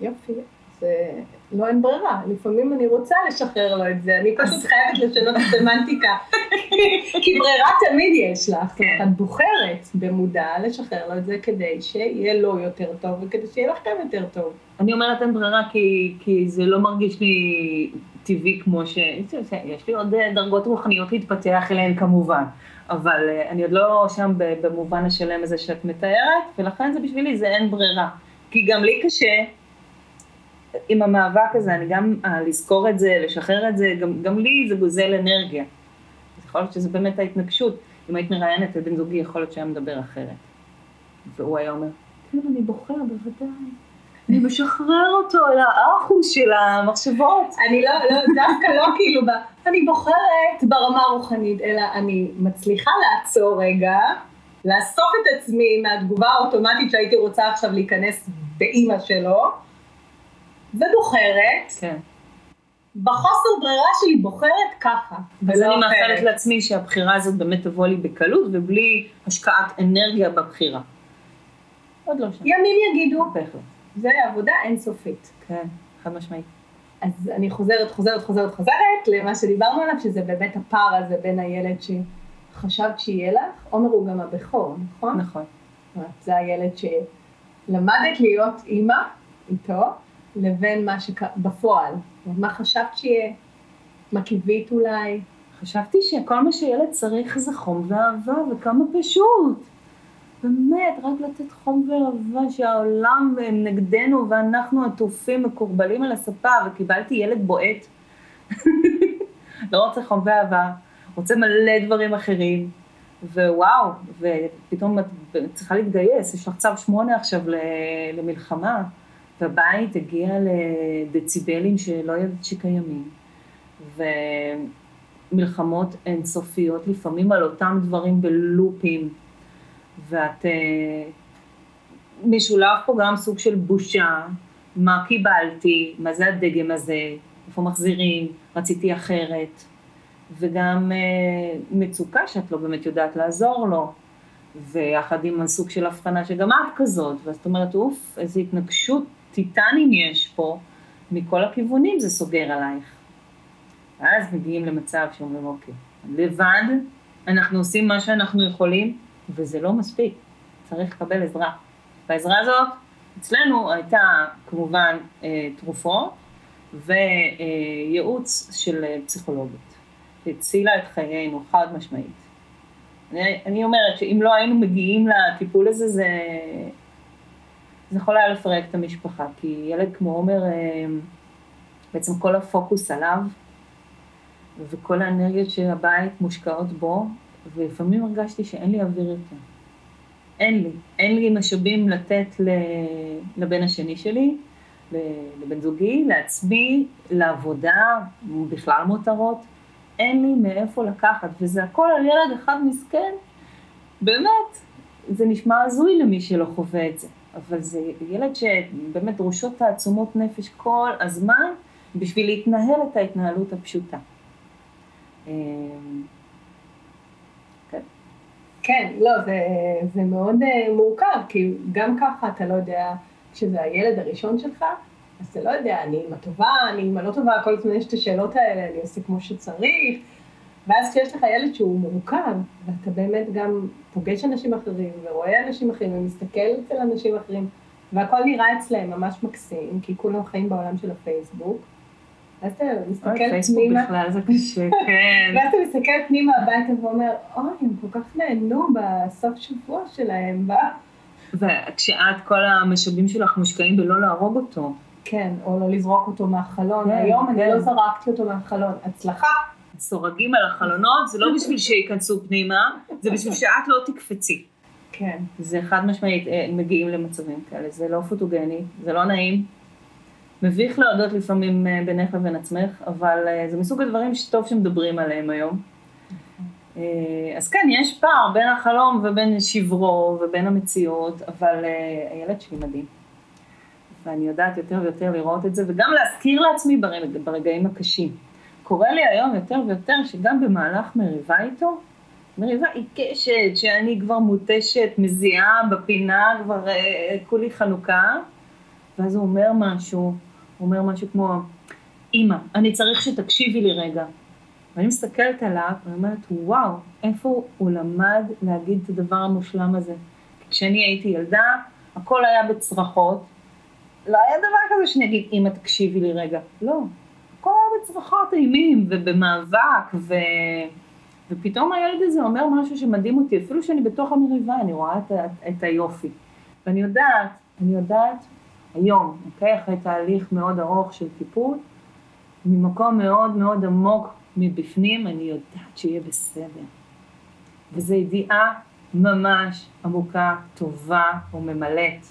יופי, זה לא אין ברירה, לפעמים אני רוצה לשחרר לו את זה, אני פשוט חייבת לשנות את הסמנטיקה, כי ברירה תמיד יש לך, כן. את בוחרת במודע לשחרר לו את זה כדי שיהיה לו יותר טוב וכדי שיהיה לכם יותר טוב. אני אומרת אין ברירה כי, כי זה לא מרגיש לי טבעי כמו ש... יש לי עוד דרגות רוחניות להתפתח אליהן כמובן, אבל אה, אני עוד לא שם במובן השלם הזה שאת מתארת, ולכן זה בשבילי, זה אין ברירה. כי גם לי קשה עם המאבק הזה, אני גם, אה, לזכור את זה, לשחרר את זה, גם, גם לי זה גוזל אנרגיה. אז יכול להיות שזה באמת ההתנגשות. אם היית מראיינת את בן זוגי, יכול להיות שהיה מדבר אחרת. והוא היה אומר, כן, אני בוחר, בוודאי. אני משחרר אותו אל האחוס של המחשבות. אני לא, לא, דווקא לא כאילו, אני בוחרת ברמה הרוחנית, אלא אני מצליחה לעצור רגע, לאסוף את עצמי מהתגובה האוטומטית שהייתי רוצה עכשיו להיכנס באימא שלו, ובוחרת. כן. בחוסר ברירה שלי בוחרת ככה. אז אני מאחלת לעצמי שהבחירה הזאת באמת תבוא לי בקלות ובלי השקעת אנרגיה בבחירה. עוד לא שם. ימים יגידו. בהחלט. זה עבודה אינסופית. כן, חד משמעית. אז אני חוזרת, חוזרת, חוזרת, חוזרת למה שדיברנו עליו, שזה באמת הפער הזה בין הילד שחשבת שיהיה לך, עומר הוא גם הבכור, נכון? נכון. זה הילד שלמדת להיות אימא איתו, לבין מה שבפועל. מה חשבת שיהיה? מה קיווית אולי? חשבתי שכל מה שילד צריך זה חום ואהבה, וכמה פשוט. באמת, רק לתת חום ואהבה שהעולם נגדנו ואנחנו עטופים, מקורבלים על הספה, וקיבלתי ילד בועט. [laughs] לא רוצה חום ואהבה, רוצה מלא דברים אחרים, ווואו, ופתאום את צריכה להתגייס, יש לך צו שמונה עכשיו למלחמה, והבית הגיע לדציבלים שלא ידעת שקיימים, ומלחמות אינסופיות, לפעמים על אותם דברים בלופים, ואת... אה, משולב פה גם סוג של בושה, מה קיבלתי, מה זה הדגם הזה, איפה מחזירים, רציתי אחרת, וגם אה, מצוקה שאת לא באמת יודעת לעזור לו, ויחד עם הסוג של הבחנה שגם את כזאת, ואת אומרת, אוף, איזו התנגשות טיטנים יש פה, מכל הכיוונים זה סוגר עלייך. ואז מגיעים למצב שאומרים, אוקיי, לבד אנחנו עושים מה שאנחנו יכולים, וזה לא מספיק, צריך לקבל עזרה. והעזרה הזאת אצלנו הייתה כמובן אה, תרופות וייעוץ של פסיכולוגית. הצילה את חיינו חד משמעית. אני, אני אומרת שאם לא היינו מגיעים לטיפול הזה, זה, זה יכול היה לפרק את המשפחה, כי ילד כמו עומר, אה, בעצם כל הפוקוס עליו, וכל האנרגיות של הבית מושקעות בו, ולפעמים הרגשתי שאין לי אוויר יותר. אין לי, אין לי משאבים לתת לבן השני שלי, לבן זוגי, לעצמי, לעבודה, בכלל מותרות, אין לי מאיפה לקחת, וזה הכל על ילד אחד מסכן, באמת, זה נשמע הזוי למי שלא חווה את זה, אבל זה ילד שבאמת דרושות תעצומות נפש כל הזמן בשביל להתנהל את ההתנהלות הפשוטה. כן, לא, זה, זה מאוד uh, מורכב, כי גם ככה אתה לא יודע, כשזה הילד הראשון שלך, אז אתה לא יודע, אני אימא טובה, אני אימא לא טובה, כל הזמן יש את השאלות האלה, אני עושה כמו שצריך, ואז כשיש לך ילד שהוא מורכב, ואתה באמת גם פוגש אנשים אחרים, ורואה אנשים אחרים, ומסתכל אצל אנשים אחרים, והכל נראה אצלם ממש מקסים, כי כולם חיים בעולם של הפייסבוק, אז אתה מסתכל פנימה. בכלל זה קשה, [laughs] כן. ואז אתה מסתכל פנימה הביתה ואומר, אוי, הם כל כך נהנו בסוף שבוע שלהם, בה. וכשאת, כל המשאבים שלך מושקעים בלא להרוג אותו. כן, או לא לזרוק אותו מהחלון. כן, היום כן. אני לא זרקתי אותו מהחלון. הצלחה. סורגים על החלונות, זה לא [laughs] בשביל שייכנסו פנימה, זה בשביל שאת לא תקפצי. כן. זה חד משמעית, אה, מגיעים למצבים כאלה, זה לא פוטוגני, זה לא נעים. מביך להודות לפעמים אה, בינך לבין עצמך, אבל אה, זה מסוג הדברים שטוב שמדברים עליהם היום. אה, אז כן, יש פער בין החלום ובין שברו ובין המציאות, אבל הילד שלי מדהים. ואני יודעת יותר ויותר לראות את זה, וגם להזכיר לעצמי ברגע, ברגעים הקשים. קורה לי היום יותר ויותר שגם במהלך מריבה איתו, מריבה עיקשת, שאני כבר מותשת, מזיעה בפינה, כבר כולי חנוכה, ואז הוא אומר משהו, הוא אומר משהו כמו, אמא, אני צריך שתקשיבי לי רגע. ואני מסתכלת עליו, ואני אומרת, וואו, איפה הוא למד להגיד את הדבר המושלם הזה? כשאני הייתי ילדה, הכל היה בצרחות. לא היה דבר כזה שאני אגיד, אמא, תקשיבי לי רגע. לא, הכל היה בצרחות אימים ובמאבק, ו... ופתאום הילד הזה אומר משהו שמדהים אותי, אפילו שאני בתוך המריבה, אני רואה את, את היופי. ואני יודעת, אני יודעת היום, אוקיי? אחרי תהליך מאוד ארוך של טיפול, ממקום מאוד מאוד עמוק מבפנים, אני יודעת שיהיה בסדר. וזו ידיעה ממש עמוקה, טובה וממלאת.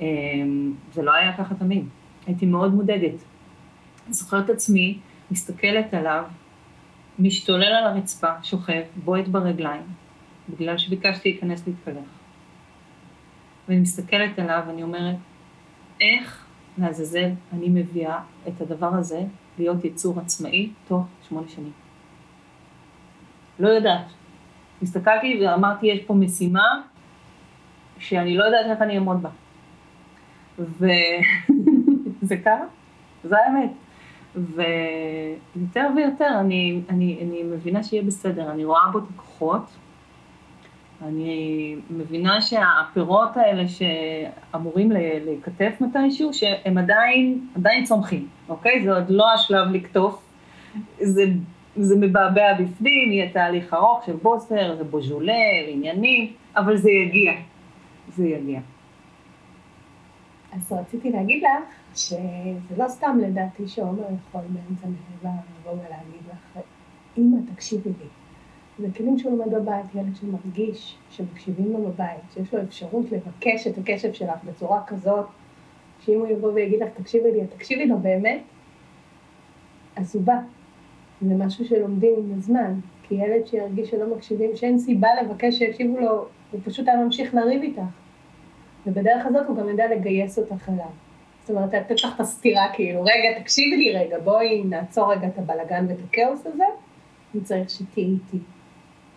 אמ, זה לא היה ככה תמיד, הייתי מאוד מודאגת. אני זוכרת עצמי, מסתכלת עליו, משתולל על הרצפה, שוכב, בועט ברגליים, בגלל שביקשתי להיכנס להתקלח. ואני מסתכלת עליו, ואני אומרת, איך לעזאזל אני מביאה את הדבר הזה להיות יצור עצמאי תוך שמונה שנים. לא יודעת. הסתכלתי ואמרתי, יש פה משימה שאני לא יודעת איך אני אעמוד בה. וזה [laughs] קרה, זה האמת. ויותר ויותר אני, אני, אני מבינה שיהיה בסדר, אני רואה בו את הכוחות, אני מבינה שהפירות האלה שאמורים להיכתב מתישהו, שהם עדיין, עדיין צומחים, אוקיי? זה עוד לא השלב לקטוף, זה, זה מבעבע בפנים, יהיה תהליך ארוך של בוסר, זה בוז'ולה, עניינים, אבל זה יגיע, זה יגיע. אז רציתי להגיד לך שזה לא סתם לדעתי שעומר יכול באמצע מריבה לבוא ולהגיד לך, אמא תקשיבי לי. זה כלים שהוא לומד בבית, ילד שמרגיש שמקשיבים לו בבית, שיש לו אפשרות לבקש את הקשב שלך בצורה כזאת שאם הוא יבוא ויגיד לך, תקשיבי לי, תקשיבי לו באמת, אז הוא בא. זה משהו שלומדים עם הזמן, כי ילד שירגיש שלא מקשיבים, שאין סיבה לבקש שיקשיבו לו, הוא פשוט היה ממשיך לריב איתך. ובדרך הזאת הוא גם יודע לגייס אותך אליו. זאת אומרת, לתת לך את הסתירה כאילו, רגע, תקשיבי לי רגע, בואי נעצור רגע את הבלגן ואת הכאוס הזה, אני צריך שתהיי איתי.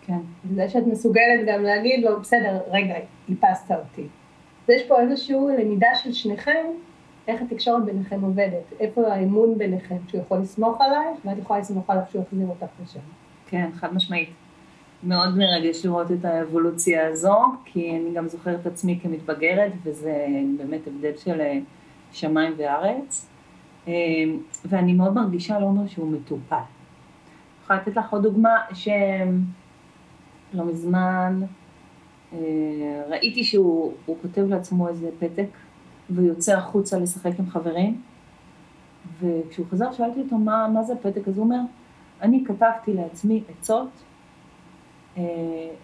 כן. זה שאת מסוגלת גם להגיד לו, בסדר, רגע, איפסת אותי. אז יש פה איזושהי למידה של שניכם, איך התקשורת ביניכם עובדת, איפה האמון ביניכם, שהוא יכול לסמוך עלייך, ואת יכולה לסמוך עליו שהוא יחזיר אותך לשם. כן, חד משמעית. מאוד מרגש לראות את האבולוציה הזו, כי אני גם זוכרת את עצמי כמתבגרת, וזה באמת הבדל של אה, שמיים וארץ. אה, ואני מאוד מרגישה לא אומר שהוא מטופל. אני יכולה לתת לך עוד דוגמה שלא מזמן אה, ראיתי שהוא כותב לעצמו איזה פתק ויוצא החוצה לשחק עם חברים, וכשהוא חזר שאלתי אותו מה, מה זה הפתק, אז הוא אומר, אני כתבתי לעצמי עצות אה,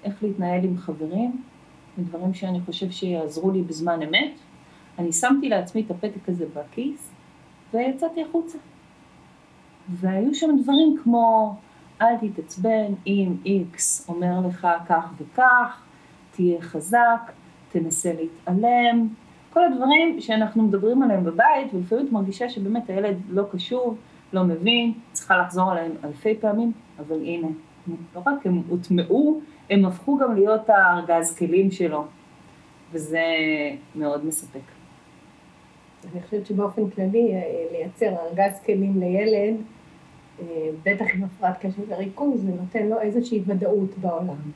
איך להתנהל עם חברים, מדברים שאני חושב שיעזרו לי בזמן אמת. אני שמתי לעצמי את הפתק הזה בכיס ויצאתי החוצה. והיו שם דברים כמו, אל תתעצבן אם איקס אומר לך כך וכך, תהיה חזק, תנסה להתעלם, כל הדברים שאנחנו מדברים עליהם בבית, ולפעמים את מרגישה שבאמת הילד לא קשוב, לא מבין, צריכה לחזור עליהם אלפי פעמים, אבל הנה, לא רק הם הוטמעו, הם הפכו גם להיות הארגז כלים שלו, וזה מאוד מספק. אני חושבת שבאופן כללי אה, לייצר ארגז כלים לילד, בטח עם הפרעת קשב וריכוז, זה נותן לו איזושהי ודאות בעולם.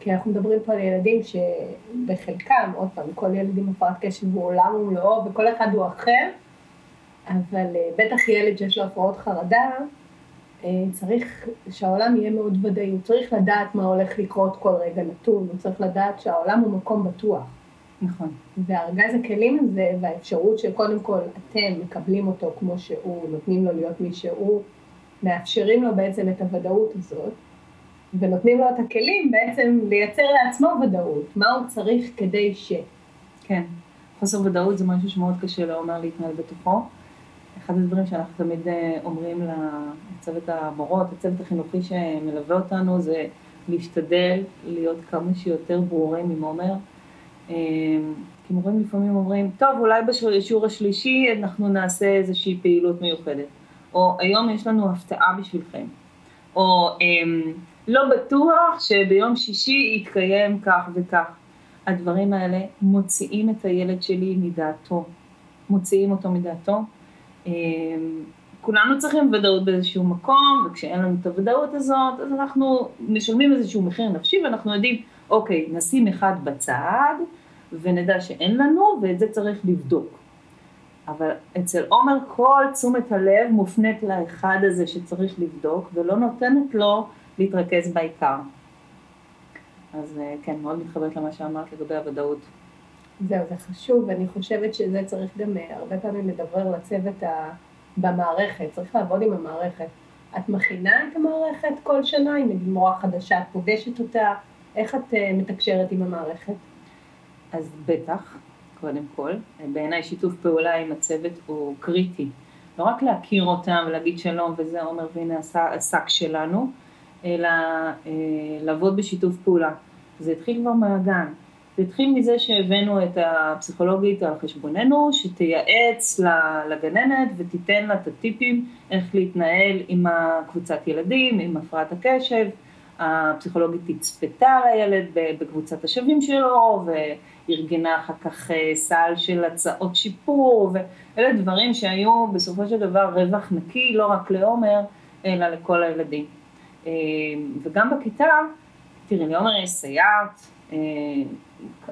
כי אנחנו מדברים פה על ילדים שבחלקם, עוד פעם, כל ילד עם הפרעת קשב הוא עולם ומלואו וכל אחד הוא אחר, אבל אה, בטח ילד שיש לו הפרעות חרדה, אה, צריך שהעולם יהיה מאוד ודאי, הוא צריך לדעת מה הולך לקרות כל רגע נתון, הוא צריך לדעת שהעולם הוא מקום בטוח. נכון. וארגז הכלים הזה והאפשרות שקודם כל אתם מקבלים אותו כמו שהוא, נותנים לו להיות מי שהוא, מאפשרים לו בעצם את הוודאות הזאת, ונותנים לו את הכלים בעצם לייצר לעצמו ודאות, מה הוא צריך כדי ש... כן, חוסר ודאות זה משהו שמאוד קשה לעומר להתנהל בתוכו. אחד הדברים שאנחנו תמיד אה, אומרים לצוות המורות, לצוות החינוכי שמלווה אותנו, זה להשתדל להיות כמה שיותר ברורים עם עומר. אה, כי מורים לפעמים אומרים, טוב, אולי בשיעור השלישי אנחנו נעשה איזושהי פעילות מיוחדת. או היום יש לנו הפתעה בשבילכם. או אמ, לא בטוח שביום שישי יתקיים כך וכך. הדברים האלה מוציאים את הילד שלי מדעתו, מוציאים אותו מדעתו. אמ, כולנו צריכים ודאות באיזשהו מקום, וכשאין לנו את הוודאות הזאת, אז אנחנו משלמים איזשהו מחיר נפשי, ואנחנו יודעים, אוקיי, נשים אחד בצד, ונדע שאין לנו, ואת זה צריך לבדוק. אבל אצל עומר כל תשומת הלב מופנית לאחד הזה שצריך לבדוק, ולא נותנת לו להתרכז בעיקר. אז אה, כן, מאוד מתחברת למה שאמרת לגבי הוודאות. זהו, זה חשוב, ואני חושבת שזה צריך גם אה, הרבה פעמים לדבר לצוות ה... במערכת, צריך לעבוד עם המערכת. את מכינה את המערכת כל שנה, אם נגיד מורה חדשה, את פוגשת אותה, איך את אה, מתקשרת עם המערכת? אז בטח, קודם כל. בעיניי שיתוף פעולה עם הצוות הוא קריטי. לא רק להכיר אותם ולהגיד שלום וזה עומר והנה השק שלנו, אלא אה, לעבוד בשיתוף פעולה. זה התחיל כבר מהגן. זה התחיל מזה שהבאנו את הפסיכולוגית על חשבוננו, שתייעץ לגננת ותיתן לה את הטיפים איך להתנהל עם הקבוצת ילדים, עם הפרעת הקשב. הפסיכולוגית תצפתה לילד בקבוצת השווים שלו וארגנה אחר כך אה, סל של הצעות שיפור ואלה דברים שהיו בסופו של דבר רווח נקי לא רק לעומר אלא לכל הילדים. אה, וגם בכיתה, תראי, לעומר יש סייעת, אה,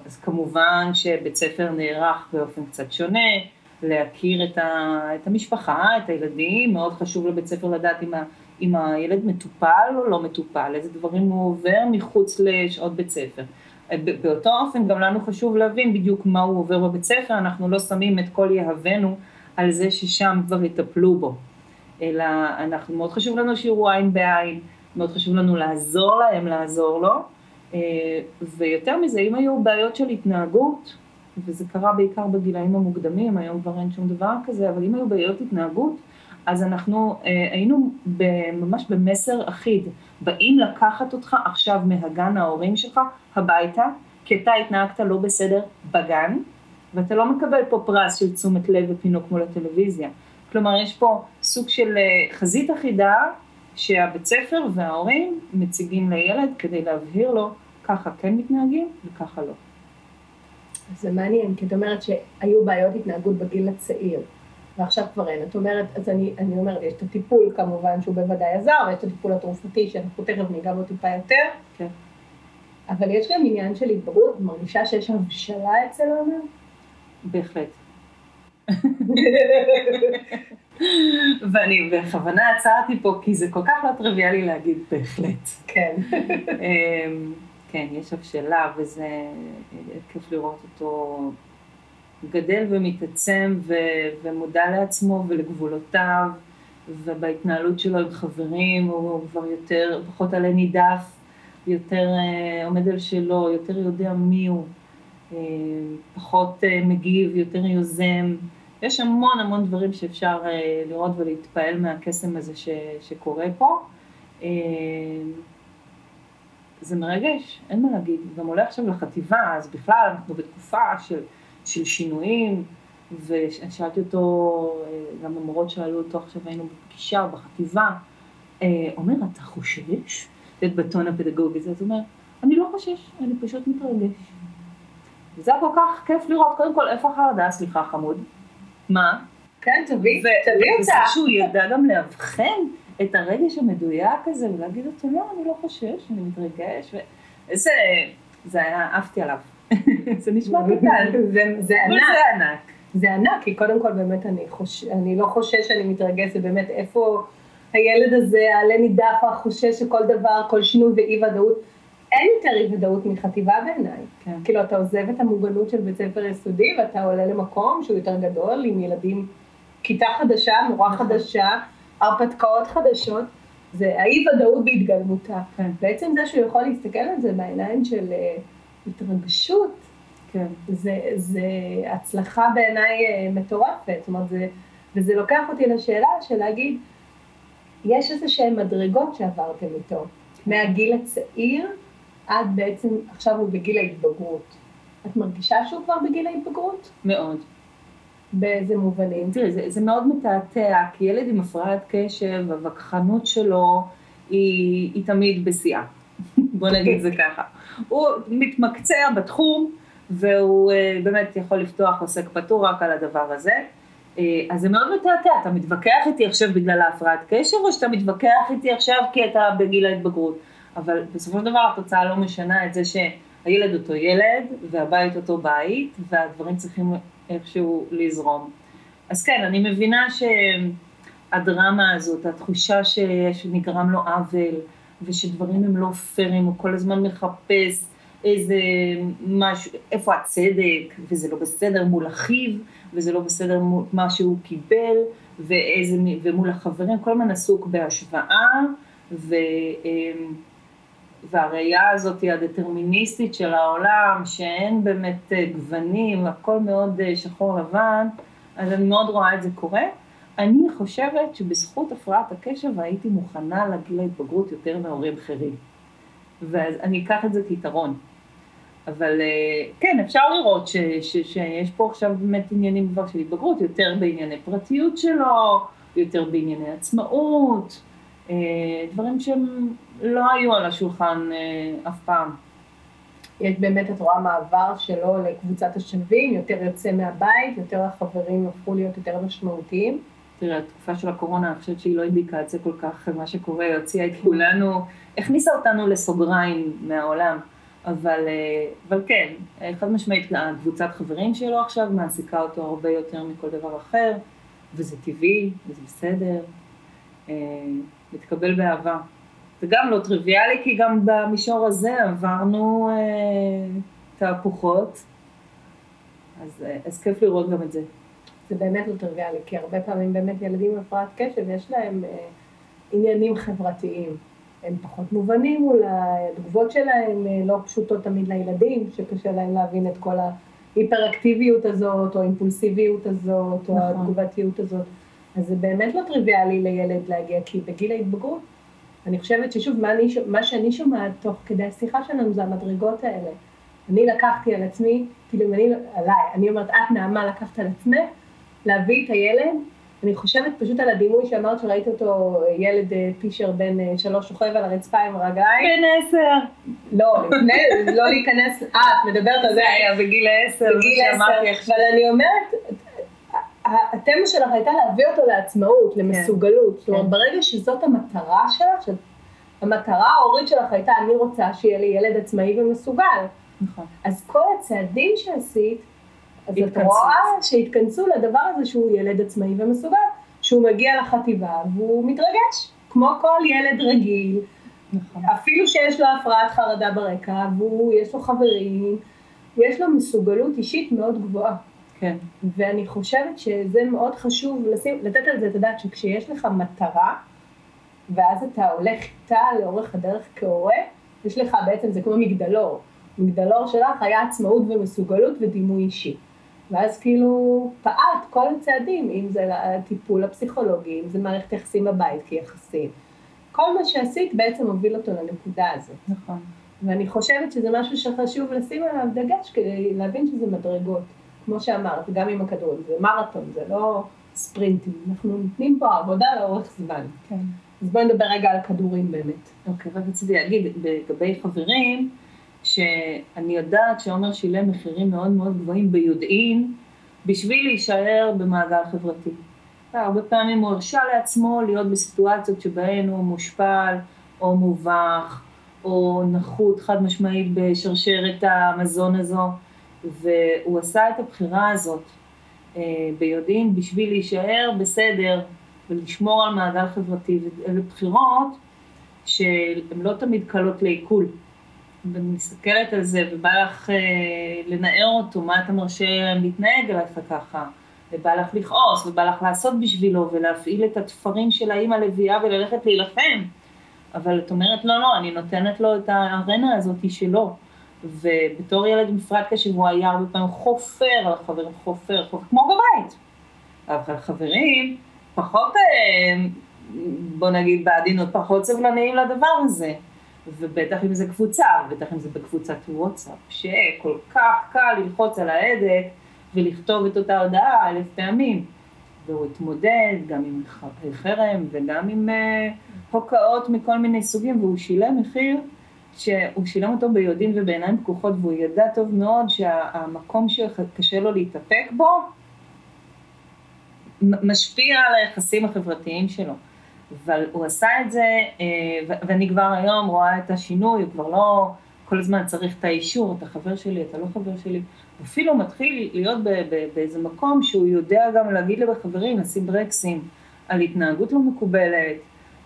אז כמובן שבית ספר נערך באופן קצת שונה, להכיר את, ה, את המשפחה, את הילדים, מאוד חשוב לבית ספר לדעת אם, ה, אם הילד מטופל או לא מטופל, איזה דברים הוא עובר מחוץ לשעות בית ספר. באותו אופן גם לנו חשוב להבין בדיוק מה הוא עובר בבית ספר, אנחנו לא שמים את כל יהבנו על זה ששם כבר יטפלו בו, אלא אנחנו, מאוד חשוב לנו שיראו עין בעין, מאוד חשוב לנו לעזור להם לעזור לו, אה, ויותר מזה, אם היו בעיות של התנהגות, וזה קרה בעיקר בגילאים המוקדמים, היום כבר אין שום דבר כזה, אבל אם היו בעיות התנהגות, אז אנחנו אה, היינו ממש במסר אחיד, באים לקחת אותך עכשיו מהגן ההורים שלך הביתה, כי אתה התנהגת לא בסדר בגן, ואתה לא מקבל פה פרס של תשומת לב ופינוק מול הטלוויזיה. כלומר, יש פה סוג של אה, חזית אחידה שהבית ספר וההורים מציגים לילד כדי להבהיר לו ככה כן מתנהגים וככה לא. זה מעניין, כי את אומרת שהיו בעיות התנהגות בגיל הצעיר, ועכשיו כבר אין. את אומרת, אז אני, אני אומרת, יש את הטיפול כמובן שהוא בוודאי עזר, ויש את הטיפול התרופתי שאנחנו תכף ניגע בו טיפה יותר. כן. אבל יש גם עניין של התבגרות, מרגישה שיש הבשלה אצל עומר? בהחלט. [laughs] ואני בכוונה עצרתי פה, כי זה כל כך לא טריוויאלי להגיד בהחלט. כן. [laughs] אמ, כן, יש הבשלה, וזה כיף לראות אותו גדל ומתעצם ו, ומודע לעצמו ולגבולותיו, ובהתנהלות שלו עם חברים הוא כבר יותר, פחות עלה נידף, יותר אה, עומד על שלו, יותר יודע מי הוא, אה, פחות אה, מגיב, יותר יוזם. יש המון המון דברים שאפשר אה, לראות ולהתפעל מהקסם הזה ש, שקורה פה. אה, זה מרגש, אין מה להגיד. גם עולה עכשיו לחטיבה, אז בכלל אנחנו בתקופה של, של שינויים, ושאלתי אותו, אה, גם המורות שאלו אותו, עכשיו היינו בפגישה או בחטיבה, אה, אומר, אתה חושש? את בטון הפדגוגי הזה, אז הוא אומר, אני לא חושש, אני פשוט מתרגש. וזה היה כל כך כיף לראות, קודם כל, איפה החרדה? סליחה, חמוד. מה? כן, תביא, תביא אותה. וזה שהוא ידע גם לאבחן את הרגש המדויק הזה, ולהגיד אותו, לא, אני לא חושש, אני מתרגש, ואיזה, זה היה, עפתי עליו. [laughs] זה נשמע קטן. [laughs] זה, זה ענק. זה ענק. זה ענק, כי קודם כל באמת אני, חוש... אני לא חושש שאני מתרגש, זה באמת איפה הילד הזה, העלה נידף, חושש שכל דבר, כל שינוי ואי ודאות. אין יותר אי ודאות מחטיבה בעיניי. כן. כאילו, אתה עוזב את המוגנות של בית ספר יסודי ואתה עולה למקום שהוא יותר גדול, עם ילדים, כיתה חדשה, מורה נכון. חדשה, הרפתקאות חדשות. זה האי ודאות בהתגלמותה. כן. בעצם זה שהוא יכול להסתכל על זה בעיניים של אה, התרגשות, כן. זה, זה הצלחה בעיניי אה, מטורפת, זאת אומרת, זה, וזה לוקח אותי לשאלה של להגיד, יש איזה שהן מדרגות שעברתם איתו, מהגיל הצעיר עד בעצם, עכשיו הוא בגיל ההתבגרות. את מרגישה שהוא כבר בגיל ההתבגרות? מאוד. באיזה מובנים? תראי, זה, זה מאוד מתעתע, כי ילד עם הפרעת קשב, הווכחנות שלו היא, היא תמיד בשיאה. בוא נגיד זה ככה. הוא מתמקצע בתחום, והוא אה, באמת יכול לפתוח עוסק פטור רק על הדבר הזה. אה, אז זה מאוד מתעתע, אתה מתווכח איתי עכשיו בגלל ההפרעת קשב, או שאתה מתווכח איתי עכשיו כי אתה בגיל ההתבגרות. אבל בסופו של דבר התוצאה לא משנה את זה שהילד אותו ילד, והבית אותו בית, והדברים צריכים איכשהו לזרום. אז כן, אני מבינה שהדרמה הזאת, התחושה ש... שנגרם לו עוול, ושדברים הם לא פיירים, הוא כל הזמן מחפש איזה משהו, איפה הצדק, וזה לא בסדר מול אחיו, וזה לא בסדר מול מה שהוא קיבל, ואיזה, ומול החברים, כל הזמן עסוק בהשוואה, ו... והראייה הזאת היא הדטרמיניסטית של העולם, שאין באמת אה, גוונים, הכל מאוד אה, שחור לבן, אז אני מאוד רואה את זה קורה. אני חושבת שבזכות הפרעת הקשב הייתי מוכנה לגיל ההתבגרות יותר מהורים אחרים. אני אקח את זה כיתרון. אבל אה, כן, אפשר לראות ש, ש, שיש פה עכשיו באמת עניינים כבר של התבגרות, יותר בענייני פרטיות שלו, יותר בענייני עצמאות, דברים שהם לא היו על השולחן אף פעם. יש באמת, את רואה מעבר שלו לקבוצת השווים, יותר יוצא מהבית, יותר החברים הפכו להיות יותר משמעותיים. תראה, התקופה של הקורונה, אני חושבת שהיא לא אינדיקציה כל כך מה שקורה, הוציאה את כולנו, הכניסה אותנו לסוגריים מהעולם. אבל, אבל כן, חד משמעית, הקבוצת חברים שלו עכשיו מעסיקה אותו הרבה יותר מכל דבר אחר, וזה טבעי, וזה בסדר, מתקבל באהבה. זה גם לא טריוויאלי, כי גם במישור הזה עברנו אה, תהפוכות, אז, אה, אז כיף לראות גם את זה. זה באמת לא טריוויאלי, כי הרבה פעמים באמת ילדים עם הפרעת קשב, יש להם אה, עניינים חברתיים. הם פחות מובנים אולי, התגובות שלהם אה, לא פשוטות תמיד לילדים, שקשה להם להבין את כל ההיפראקטיביות הזאת, או האימפולסיביות הזאת, או נכון. התגובתיות הזאת. אז זה באמת לא טריוויאלי לילד להגיע, כי בגיל ההתבגרות, אני חושבת ששוב, מה, אני, מה שאני שומעת תוך כדי השיחה שלנו זה המדרגות האלה. אני לקחתי על עצמי, כאילו אם אני, עליי, אני אומרת, את נעמה לקחת על עצמך, להביא את הילד, אני חושבת פשוט על הדימוי שאמרת שראית אותו, ילד אה, פישר בן אה, שלוש שוכב על הרצפה עם הרגליים. בן עשר. לא, לפני, לא להיכנס, אה, את מדברת על זה. זה היה בגיל עשר, בגיל עשר. אבל אני אומרת, התמה שלך הייתה להביא אותו לעצמאות, למסוגלות. זאת אומרת, כן. ברגע שזאת המטרה שלך, המטרה ההורית שלך הייתה, אני רוצה שיהיה לי ילד עצמאי ומסוגל. נכון. אז כל הצעדים שעשית, אז את. רואה שהתכנסו לדבר הזה שהוא ילד עצמאי ומסוגל, שהוא מגיע לחטיבה והוא מתרגש, כמו כל ילד רגיל, נכון. אפילו שיש לו הפרעת חרדה ברקע, ויש לו חברים, יש לו מסוגלות אישית מאוד גבוהה. כן. ואני חושבת שזה מאוד חשוב לשים, לתת על זה את הדעת שכשיש לך מטרה, ואז אתה הולך איתה לאורך הדרך כהורה, יש לך בעצם, זה כמו מגדלור. מגדלור שלך היה עצמאות ומסוגלות ודימוי אישי. ואז כאילו פעלת כל הצעדים, אם זה הטיפול הפסיכולוגי, אם זה מערכת יחסים בבית כיחסים. כל מה שעשית בעצם הוביל אותו לנקודה הזאת. נכון. ואני חושבת שזה משהו שחשוב לשים עליו דגש כדי להבין שזה מדרגות. כמו שאמרת, גם עם הכדורגל, זה מרתון, זה לא ספרינטים. אנחנו נותנים פה עבודה לאורך זמן. כן. אז בואי נדבר רגע על כדורים באמת. אוקיי, רק רציתי להגיד לגבי חברים, שאני יודעת שעומר שילם מחירים מאוד מאוד גבוהים ביודעין, בשביל להישאר במעגל חברתי. הרבה פעמים הוא הרשה לעצמו להיות בסיטואציות שבהן הוא מושפל, או מובך, או נחות חד משמעית בשרשרת המזון הזו, והוא עשה את הבחירה הזאת אה, ביודעין בשביל להישאר בסדר ולשמור על מעגל חברתי, ואלה בחירות שהן לא תמיד קלות לעיכול. ואני מסתכלת על זה ובא לך אה, לנער אותו, מה אתה מרשה להתנהג אליך ככה, ובא לך לכעוס, ובא לך לעשות בשבילו, ולהפעיל את התפרים של האימא לביאה וללכת להילחם. אבל את אומרת, לא, לא, אני נותנת לו את הארנה הזאת שלו. ובתור ילד הפרעת קשב הוא היה הרבה פעמים חופר על החברים, חופר, חופר, כמו בבית. אבל חברים, פחות, אה, בוא נגיד בעדינות, פחות סבלניים לדבר הזה. ובטח אם זה קבוצה, ובטח אם זה בקבוצת וואטסאפ, שכל כך קל ללחוץ על ההדק ולכתוב את אותה הודעה אלף פעמים. והוא התמודד גם עם חרם וגם עם אה, הוקעות מכל מיני סוגים, והוא שילם מחיר שהוא שילם אותו ביודעין ובעיניים פקוחות, והוא ידע טוב מאוד שהמקום שקשה לו להתאפק בו, משפיע על היחסים החברתיים שלו. אבל הוא עשה את זה, אה, ואני כבר היום רואה את השינוי, הוא כבר לא כל הזמן צריך את האישור, אתה חבר שלי, אתה לא חבר שלי. אפילו מתחיל להיות באיזה מקום שהוא יודע גם להגיד לחברים, לשים ברקסים על התנהגות לא מקובלת,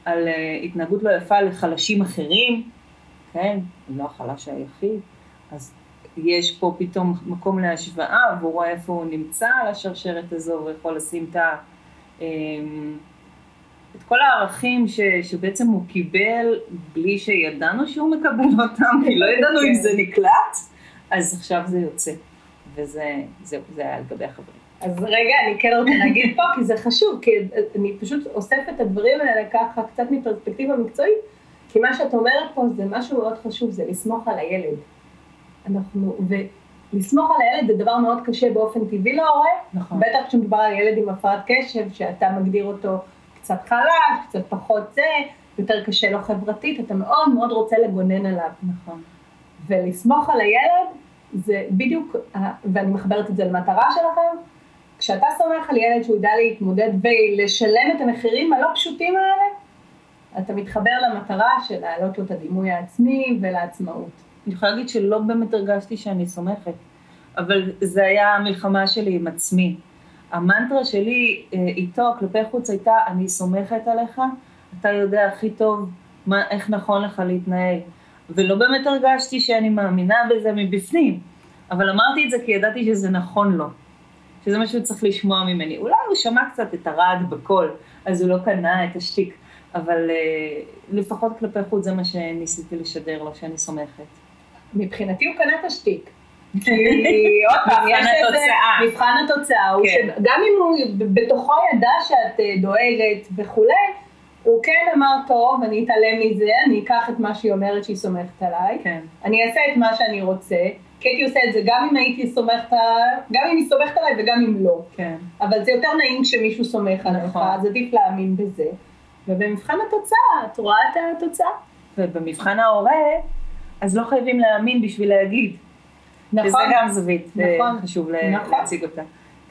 על אה, התנהגות לא יפה לחלשים אחרים, כן, הוא לא החלש היחיד, אז יש פה פתאום מקום להשוואה, והוא רואה איפה הוא נמצא על השרשרת הזו, ויכול לשים את ה... את כל הערכים ש, שבעצם הוא קיבל בלי שידענו שהוא מקבל אותם, כי לא ידענו אם זה נקלט, אז עכשיו זה יוצא. וזה זהו, זה היה לגבי החברים. אז רגע, אני כן רוצה להגיד פה, כי זה חשוב, כי אני פשוט אוספת את הדברים האלה ככה קצת מפרספקטיבה מקצועית, כי מה שאת אומרת פה זה משהו מאוד חשוב, זה לסמוך על הילד. אנחנו, ולסמוך על הילד זה דבר מאוד קשה באופן טבעי להורה, נכון. בטח כשמדובר על ילד עם הפרעת קשב, שאתה מגדיר אותו קצת חלש, קצת פחות זה, יותר קשה לו חברתית, אתה מאוד מאוד רוצה לגונן עליו. נכון. ולסמוך על הילד, זה בדיוק, ה- ואני מחברת את זה למטרה שלכם, כשאתה סומך על ילד שהוא ידע להתמודד ולשלם את המחירים הלא פשוטים האלה, אתה מתחבר למטרה של להעלות לו את הדימוי העצמי ולעצמאות. אני יכולה להגיד שלא באמת הרגשתי שאני סומכת, אבל זה היה המלחמה שלי עם עצמי. המנטרה שלי אה, איתו כלפי חוץ הייתה, אני סומכת עליך, אתה יודע הכי טוב מה, איך נכון לך להתנהל. ולא באמת הרגשתי שאני מאמינה בזה מבפנים, אבל אמרתי את זה כי ידעתי שזה נכון לו, שזה מה שהוא צריך לשמוע ממני. אולי הוא שמע קצת את הרעד בקול, אז הוא לא קנה את השטיק, אבל אה, לפחות כלפי חוץ זה מה שניסיתי לשדר לו, שאני סומכת. מבחינתי הוא קנה את השטיק. כי עוד פעם, יש מבחן איזה, התוצאה. מבחן התוצאה הוא כן. שגם אם הוא בתוכו ידע שאת אה, דואגת וכולי, הוא כן אמר, טוב, אני אתעלם מזה, אני אקח את מה שהיא אומרת שהיא סומכת עליי, כן. אני אעשה את מה שאני רוצה, כי הייתי עושה את זה גם אם הייתי סומכת, גם אם היא סומכת עליי וגם אם לא. כן. אבל זה יותר נעים כשמישהו סומך עליך, נכון. אז עדיף להאמין בזה. ובמבחן התוצאה, את רואה את התוצאה? ובמבחן ההורה, אז לא חייבים להאמין בשביל להגיד. נכון. וזה גם זווית, אה, נכון. חשוב נכון. להציג אותה.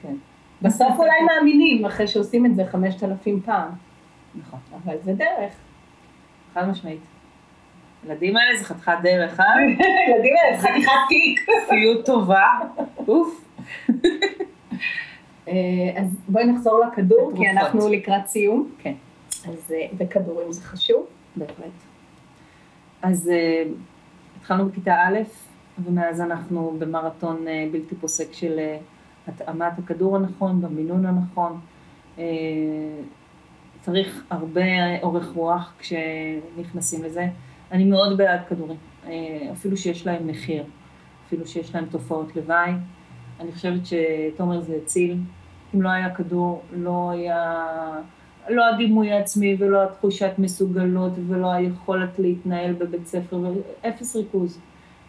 כן. בסוף אולי מאמינים אחרי שעושים את זה 5,000 פעם, נכון. אבל זה דרך. חד משמעית. ילדים האלה זה חתיכת דרך, אה? [laughs] ילדים האלה, זה חתיכת תיק. כפיות טובה. אוף. אה, אז בואי נחזור לכדור. כי אנחנו לקראת סיום. כן. אז אה, וכדורים זה חשוב. בהחלט. אז אה, התחלנו בכיתה א', ומאז אנחנו במרתון אה, בלתי פוסק של אה, התאמת הכדור הנכון, במינון הנכון. אה, צריך הרבה אורך רוח כשנכנסים לזה. אני מאוד בעד כדורים, אפילו שיש להם מחיר, אפילו שיש להם תופעות לוואי. אני חושבת שתומר זה הציל. אם לא היה כדור, לא היה... לא הדימוי העצמי ולא התחושת מסוגלות ולא היכולת להתנהל בבית ספר, ואפס ריכוז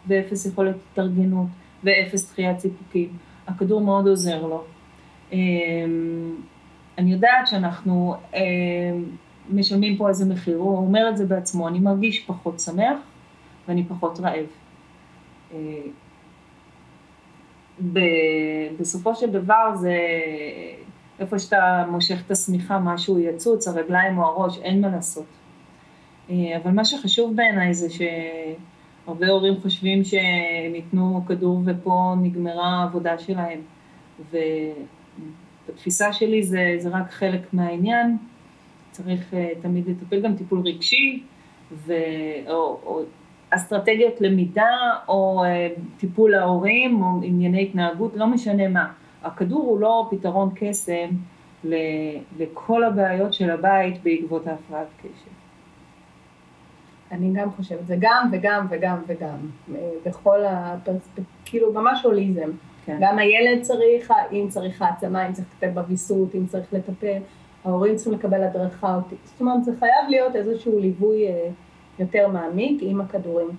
ואפס יכולת התארגנות ואפס דחיית סיפוקים. הכדור מאוד עוזר לו. אמ, אני יודעת שאנחנו אמ, משלמים פה איזה מחיר, הוא אומר את זה בעצמו, אני מרגיש פחות שמח ואני פחות רעב. ב- בסופו של דבר זה איפה שאתה מושך את השמיכה, משהו יצוץ, הרגליים או הראש, אין מה לעשות. אבל מה שחשוב בעיניי זה שהרבה הורים חושבים שהם ייתנו כדור ופה נגמרה העבודה שלהם. ובתפיסה שלי זה, זה רק חלק מהעניין, צריך אה, תמיד לטפל גם טיפול רגשי, ו... או, או אסטרטגיות למידה, או אה, טיפול להורים, או ענייני התנהגות, לא משנה מה. הכדור הוא לא פתרון קסם לכל הבעיות של הבית בעקבות ההפרעת קשב. אני גם חושבת, זה גם וגם וגם וגם. אה, בכל הפרספקטיבה, כאילו ממש הוליזם. כן. גם הילד צריך, אם צריך העצמה, אם צריך לטפל בוויסות, אם צריך לטפל, ההורים צריכים לקבל הדרכה אותי. זאת אומרת, זה חייב להיות איזשהו ליווי אה, יותר מעמיק עם הכדורים.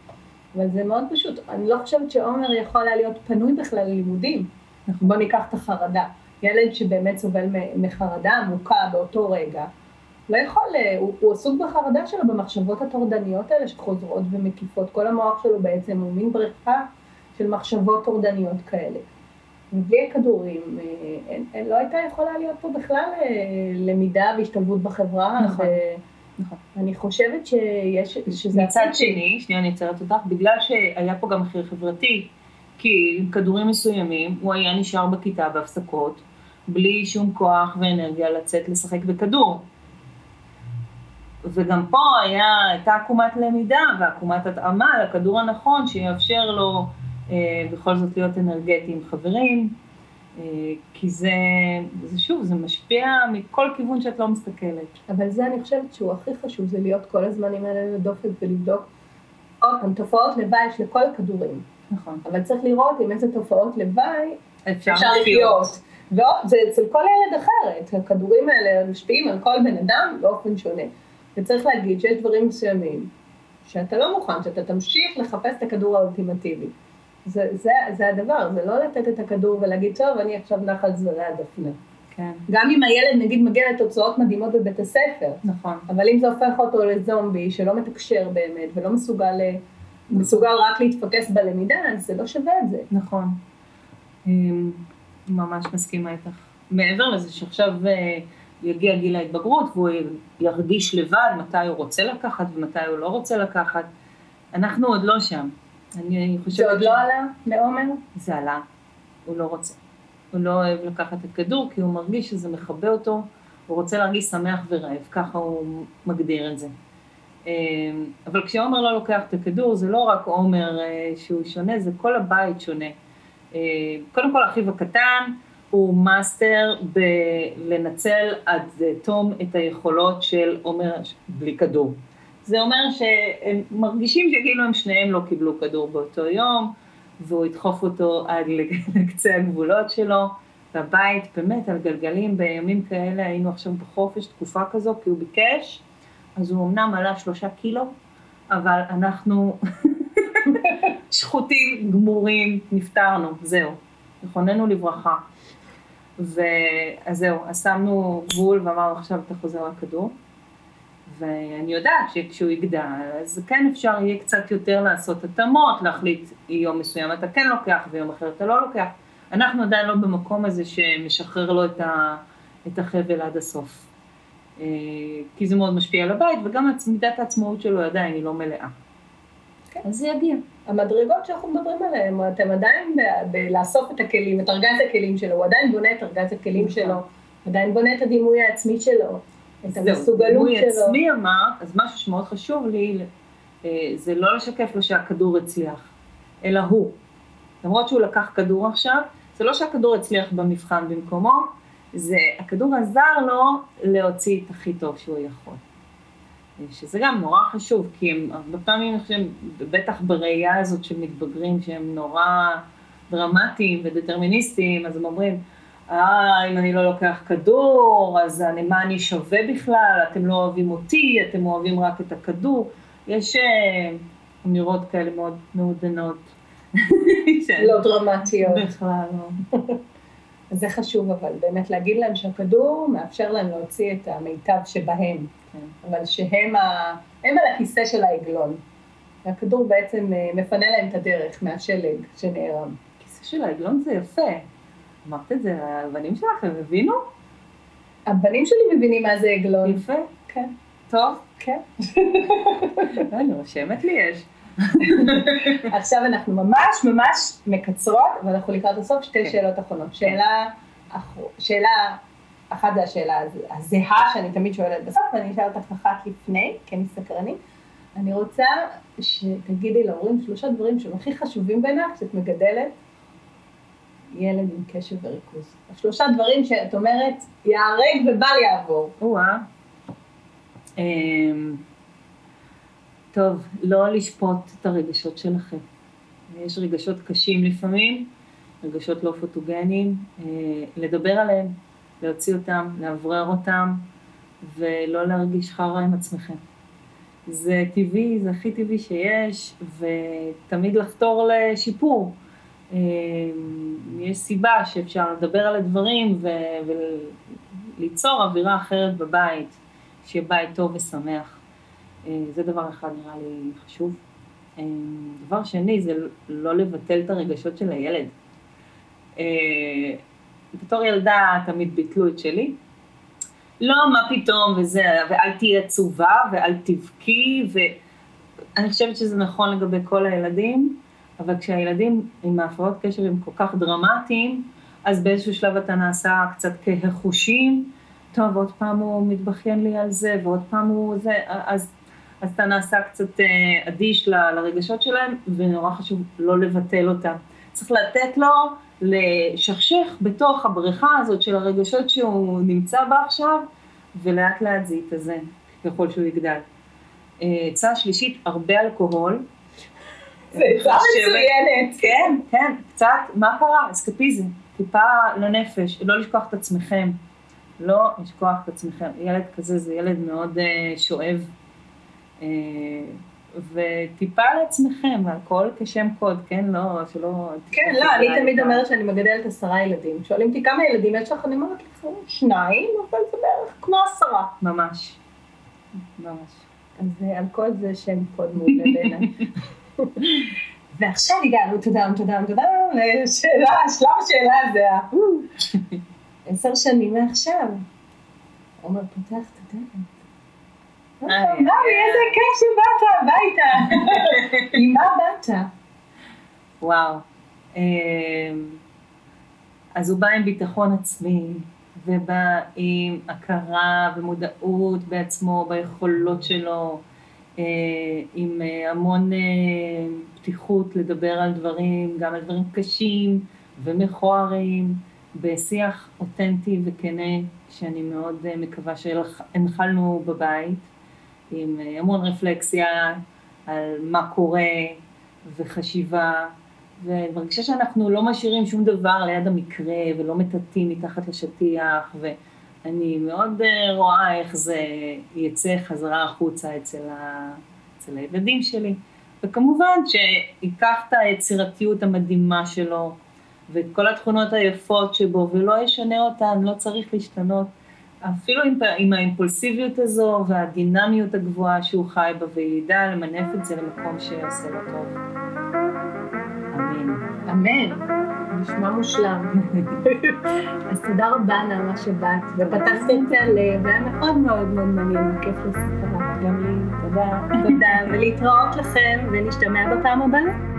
אבל זה מאוד פשוט. אני לא חושבת שעומר יכול היה להיות פנוי בכלל ללימודים. נכון. בוא ניקח את החרדה. ילד שבאמת סובל מחרדה עמוקה באותו רגע, לא יכול, אה, הוא, הוא עסוק בחרדה שלו, במחשבות הטורדניות האלה שחוזרות ומקיפות. כל המוח שלו בעצם הוא מין בריכה של מחשבות טורדניות כאלה. ובלי הכדורים, אה, אין, אין, לא הייתה יכולה להיות פה בכלל אה, למידה והשתלבות בחברה. נכון, נכון. ואני חושבת שיש, שזה... מצד. שני, שנייה אני עוצרת אותך, בגלל שהיה פה גם מחיר חברתי, כי כדורים מסוימים הוא היה נשאר בכיתה בהפסקות, בלי שום כוח ואנרגיה לצאת לשחק בכדור. וגם פה היה, הייתה עקומת למידה ועקומת התאמה לכדור הנכון שיאפשר לו אה, בכל זאת להיות אנרגטי עם חברים, אה, כי זה, זה שוב, זה משפיע מכל כיוון שאת לא מסתכלת. אבל זה אני חושבת שהוא הכי חשוב, זה להיות כל הזמן עם עיניים לדופק ולבדוק. עוד פעם, תופעות לוואי יש לכל הכדורים, נכון. אבל צריך לראות עם איזה תופעות לוואי אפשר לחיות. ועוד, זה אצל כל ילד אחרת, הכדורים האלה משפיעים על כל בן אדם באופן שונה. וצריך להגיד שיש דברים מסוימים שאתה לא מוכן, שאתה תמשיך לחפש את הכדור האולטימטיבי. זה, זה, זה הדבר, זה לא לתת את הכדור ולהגיד, טוב, אני עכשיו נח על זרי הדפנה. כן, גם אם הילד נגיד מגיע לתוצאות מדהימות בבית הספר, נכון. אבל אם זה הופך אותו לזומבי שלא מתקשר באמת ולא מסוגל, מסוגל רק להתפקס בלמידה, אז זה לא שווה את זה. נכון. אמ, ממש מסכימה איתך. מעבר לזה שעכשיו אה, יגיע גיל ההתבגרות והוא ירגיש לבד מתי הוא רוצה לקחת ומתי הוא לא רוצה לקחת, אנחנו עוד לא שם. אני חושבת זה עוד לא עלה מעומר? זה עלה, הוא לא רוצה. הוא לא אוהב לקחת את הכדור כי הוא מרגיש שזה מכבה אותו, הוא רוצה להרגיש שמח ורעב, ככה הוא מגדיר את זה. אמ, אבל כשעומר לא לוקח את הכדור, זה לא רק עומר אה, שהוא שונה, זה כל הבית שונה. אה, קודם כל, אחיו הקטן הוא מאסטר בלנצל עד תום את היכולות של עומר בלי כדור. זה אומר שהם מרגישים שכאילו הם שניהם לא קיבלו כדור באותו יום, והוא ידחוף אותו עד [laughs] לקצה הגבולות שלו. בבית, באמת, על גלגלים, בימים כאלה היינו עכשיו בחופש, תקופה כזו, כי הוא ביקש, אז הוא אמנם עלה שלושה קילו, אבל אנחנו [laughs] שחוטים, גמורים, נפטרנו, זהו, נכוננו לברכה. ואז זהו, אז שמנו גבול ואמרנו עכשיו אתה חוזר לכדור. ואני יודעת שכשהוא יגדל, אז כן אפשר יהיה קצת יותר לעשות התאמות, להחליט יום מסוים אתה כן לוקח ויום אחר אתה לא לוקח. אנחנו עדיין לא במקום הזה שמשחרר לו את, ה, את החבל עד הסוף. אה, כי זה מאוד משפיע על הבית, וגם מידת העצמאות שלו עדיין היא לא מלאה. כן. אז זה יגיע. המדרגות שאנחנו מדברים עליהן, אתם עדיין בלאסוף את הכלים, את ארגז הכלים שלו, הוא עדיין בונה את ארגז הכלים נכון. שלו, עדיין בונה את הדימוי העצמי שלו, את המסוגלות שלו. דימוי עצמי אמרת, אז משהו שמאוד חשוב לי, אה, זה לא לשקף לו שהכדור הצליח, אלא הוא. למרות שהוא לקח כדור עכשיו, זה לא שהכדור הצליח במבחן במקומו, זה הכדור עזר לו להוציא את הכי טוב שהוא יכול. שזה גם נורא חשוב, כי הם הרבה פעמים, בטח בראייה הזאת של מתבגרים שהם נורא דרמטיים ודטרמיניסטיים, אז הם אומרים, אה, אם אני לא לוקח כדור, אז אני, מה אני שווה בכלל, אתם לא אוהבים אותי, אתם אוהבים רק את הכדור. יש אה, אמירות כאלה מאוד מעודנות. [laughs] לא דרמטיות. בכלל לא. [laughs] זה חשוב אבל, באמת להגיד להם שהכדור מאפשר להם להוציא את המיטב שבהם. אבל שהם ה... הם על הכיסא של העגלון. והכדור בעצם אה, מפנה להם את הדרך מהשלג שנערם. כיסא של העגלון זה יפה. אמרת את זה, הבנים שלך, הם הבינו? הבנים שלי מבינים מה זה עגלון. יפה. כן. טוב. כן. אני רושמת לי יש. עכשיו אנחנו ממש ממש מקצרות, ואנחנו לקראת הסוף שתי כן. שאלות אחרונות. שאלה, שאלה אחת זה השאלה הזהה שאני תמיד שואלת בסוף, ואני אשאל אותך אחת לפני, כי אני סקרנית. אני רוצה שתגידי להורים שלושה דברים שהם הכי חשובים בעיניך כשאת מגדלת ילד עם קשב וריכוז. שלושה דברים שאת אומרת, ייהרג ובל יעבור. או-אה. אמ, טוב, לא לשפוט את הרגשות שלכם. יש רגשות קשים לפעמים, רגשות לא פוטוגניים, אה, לדבר עליהם, להוציא אותם, לאוורר אותם, ולא להרגיש חרא עם עצמכם. זה טבעי, זה הכי טבעי שיש, ותמיד לחתור לשיפור. אה, יש סיבה שאפשר לדבר על הדברים וליצור אווירה אחרת בבית, שיהיה בית טוב ושמח. אה, זה דבר אחד נראה לי חשוב. אה, דבר שני זה לא לבטל את הרגשות של הילד. בתור ילדה תמיד ביטלו את שלי. לא, מה פתאום, וזה, ואל תהיי עצובה, ואל תבכי, ואני חושבת שזה נכון לגבי כל הילדים, אבל כשהילדים עם ההפרעות קשר הם כל כך דרמטיים, אז באיזשהו שלב אתה נעשה קצת כהחושים, טוב, עוד פעם הוא מתבכיין לי על זה, ועוד פעם הוא זה, אז אז אתה נעשה קצת אה, אדיש לרגשות שלהם, ונורא חשוב לא לבטל אותם. צריך לתת לו לשכשך בתוך הבריכה הזאת של הרגשות שהוא נמצא בה עכשיו, ולאט לאט זה יתאזן, ככל שהוא יגדל. אה, עצה שלישית, הרבה אלכוהול. זה עצה מצוינת. כן, כן, קצת, מה קרה? אסקפיזם, טיפה לנפש, לא לשכוח את עצמכם. לא לשכוח את עצמכם. ילד כזה זה ילד מאוד uh, שואב אה, וטיפה לעצמכם, הכל כשם קוד, כן? לא, שלא... כן, לא, אני תמיד אומרת שאני מגדלת עשרה ילדים. שואלים אותי כמה ילדים יש לך, אני אומרת לך שניים, אבל זה בערך כמו עשרה. ממש, ממש. אז אה, על כל זה שם קוד מעולה בעיניי. [laughs] ועכשיו הגענו, תודה, תודה, תודה, לשאלה, שלב השאלה הזה, עשר שנים מעכשיו. עומר פותח את הדלת. מאמי, איזה כיף שבאת הביתה. [laughs] עם מה באת? וואו. אמ, אז הוא בא עם ביטחון עצמי, ובא עם הכרה ומודעות בעצמו, ביכולות שלו, אה, עם אה, המון אה, פתיחות לדבר על דברים, גם על דברים קשים ומכוערים, בשיח אותנטי וכנה, שאני מאוד מקווה שהנחלנו בבית. עם אה, המון רפלקסיה על מה קורה וחשיבה ואני מרגישה שאנחנו לא משאירים שום דבר ליד המקרה ולא מטאטאים מתחת לשטיח, ואני מאוד אה, רואה איך זה יצא חזרה החוצה אצל, ה... אצל הילדים שלי. וכמובן שייקח את היצירתיות המדהימה שלו ואת כל התכונות היפות שבו ולא ישנה אותן, לא צריך להשתנות. אפילו עם, עם האימפולסיביות הזו והדינמיות הגבוהה שהוא חי בה וידע למנף את זה למקום שעושה לו טוב. אמן. אמן. נשמע מושלם. [laughs] אז תודה רבה נעמה שבאת, ופתחת את הלב, והיה מאוד מאוד מאוד מעניין וכיף לספרה. גם לי, תודה. תודה, ולהתראות לכם, ונשתמע בפעם הבאה.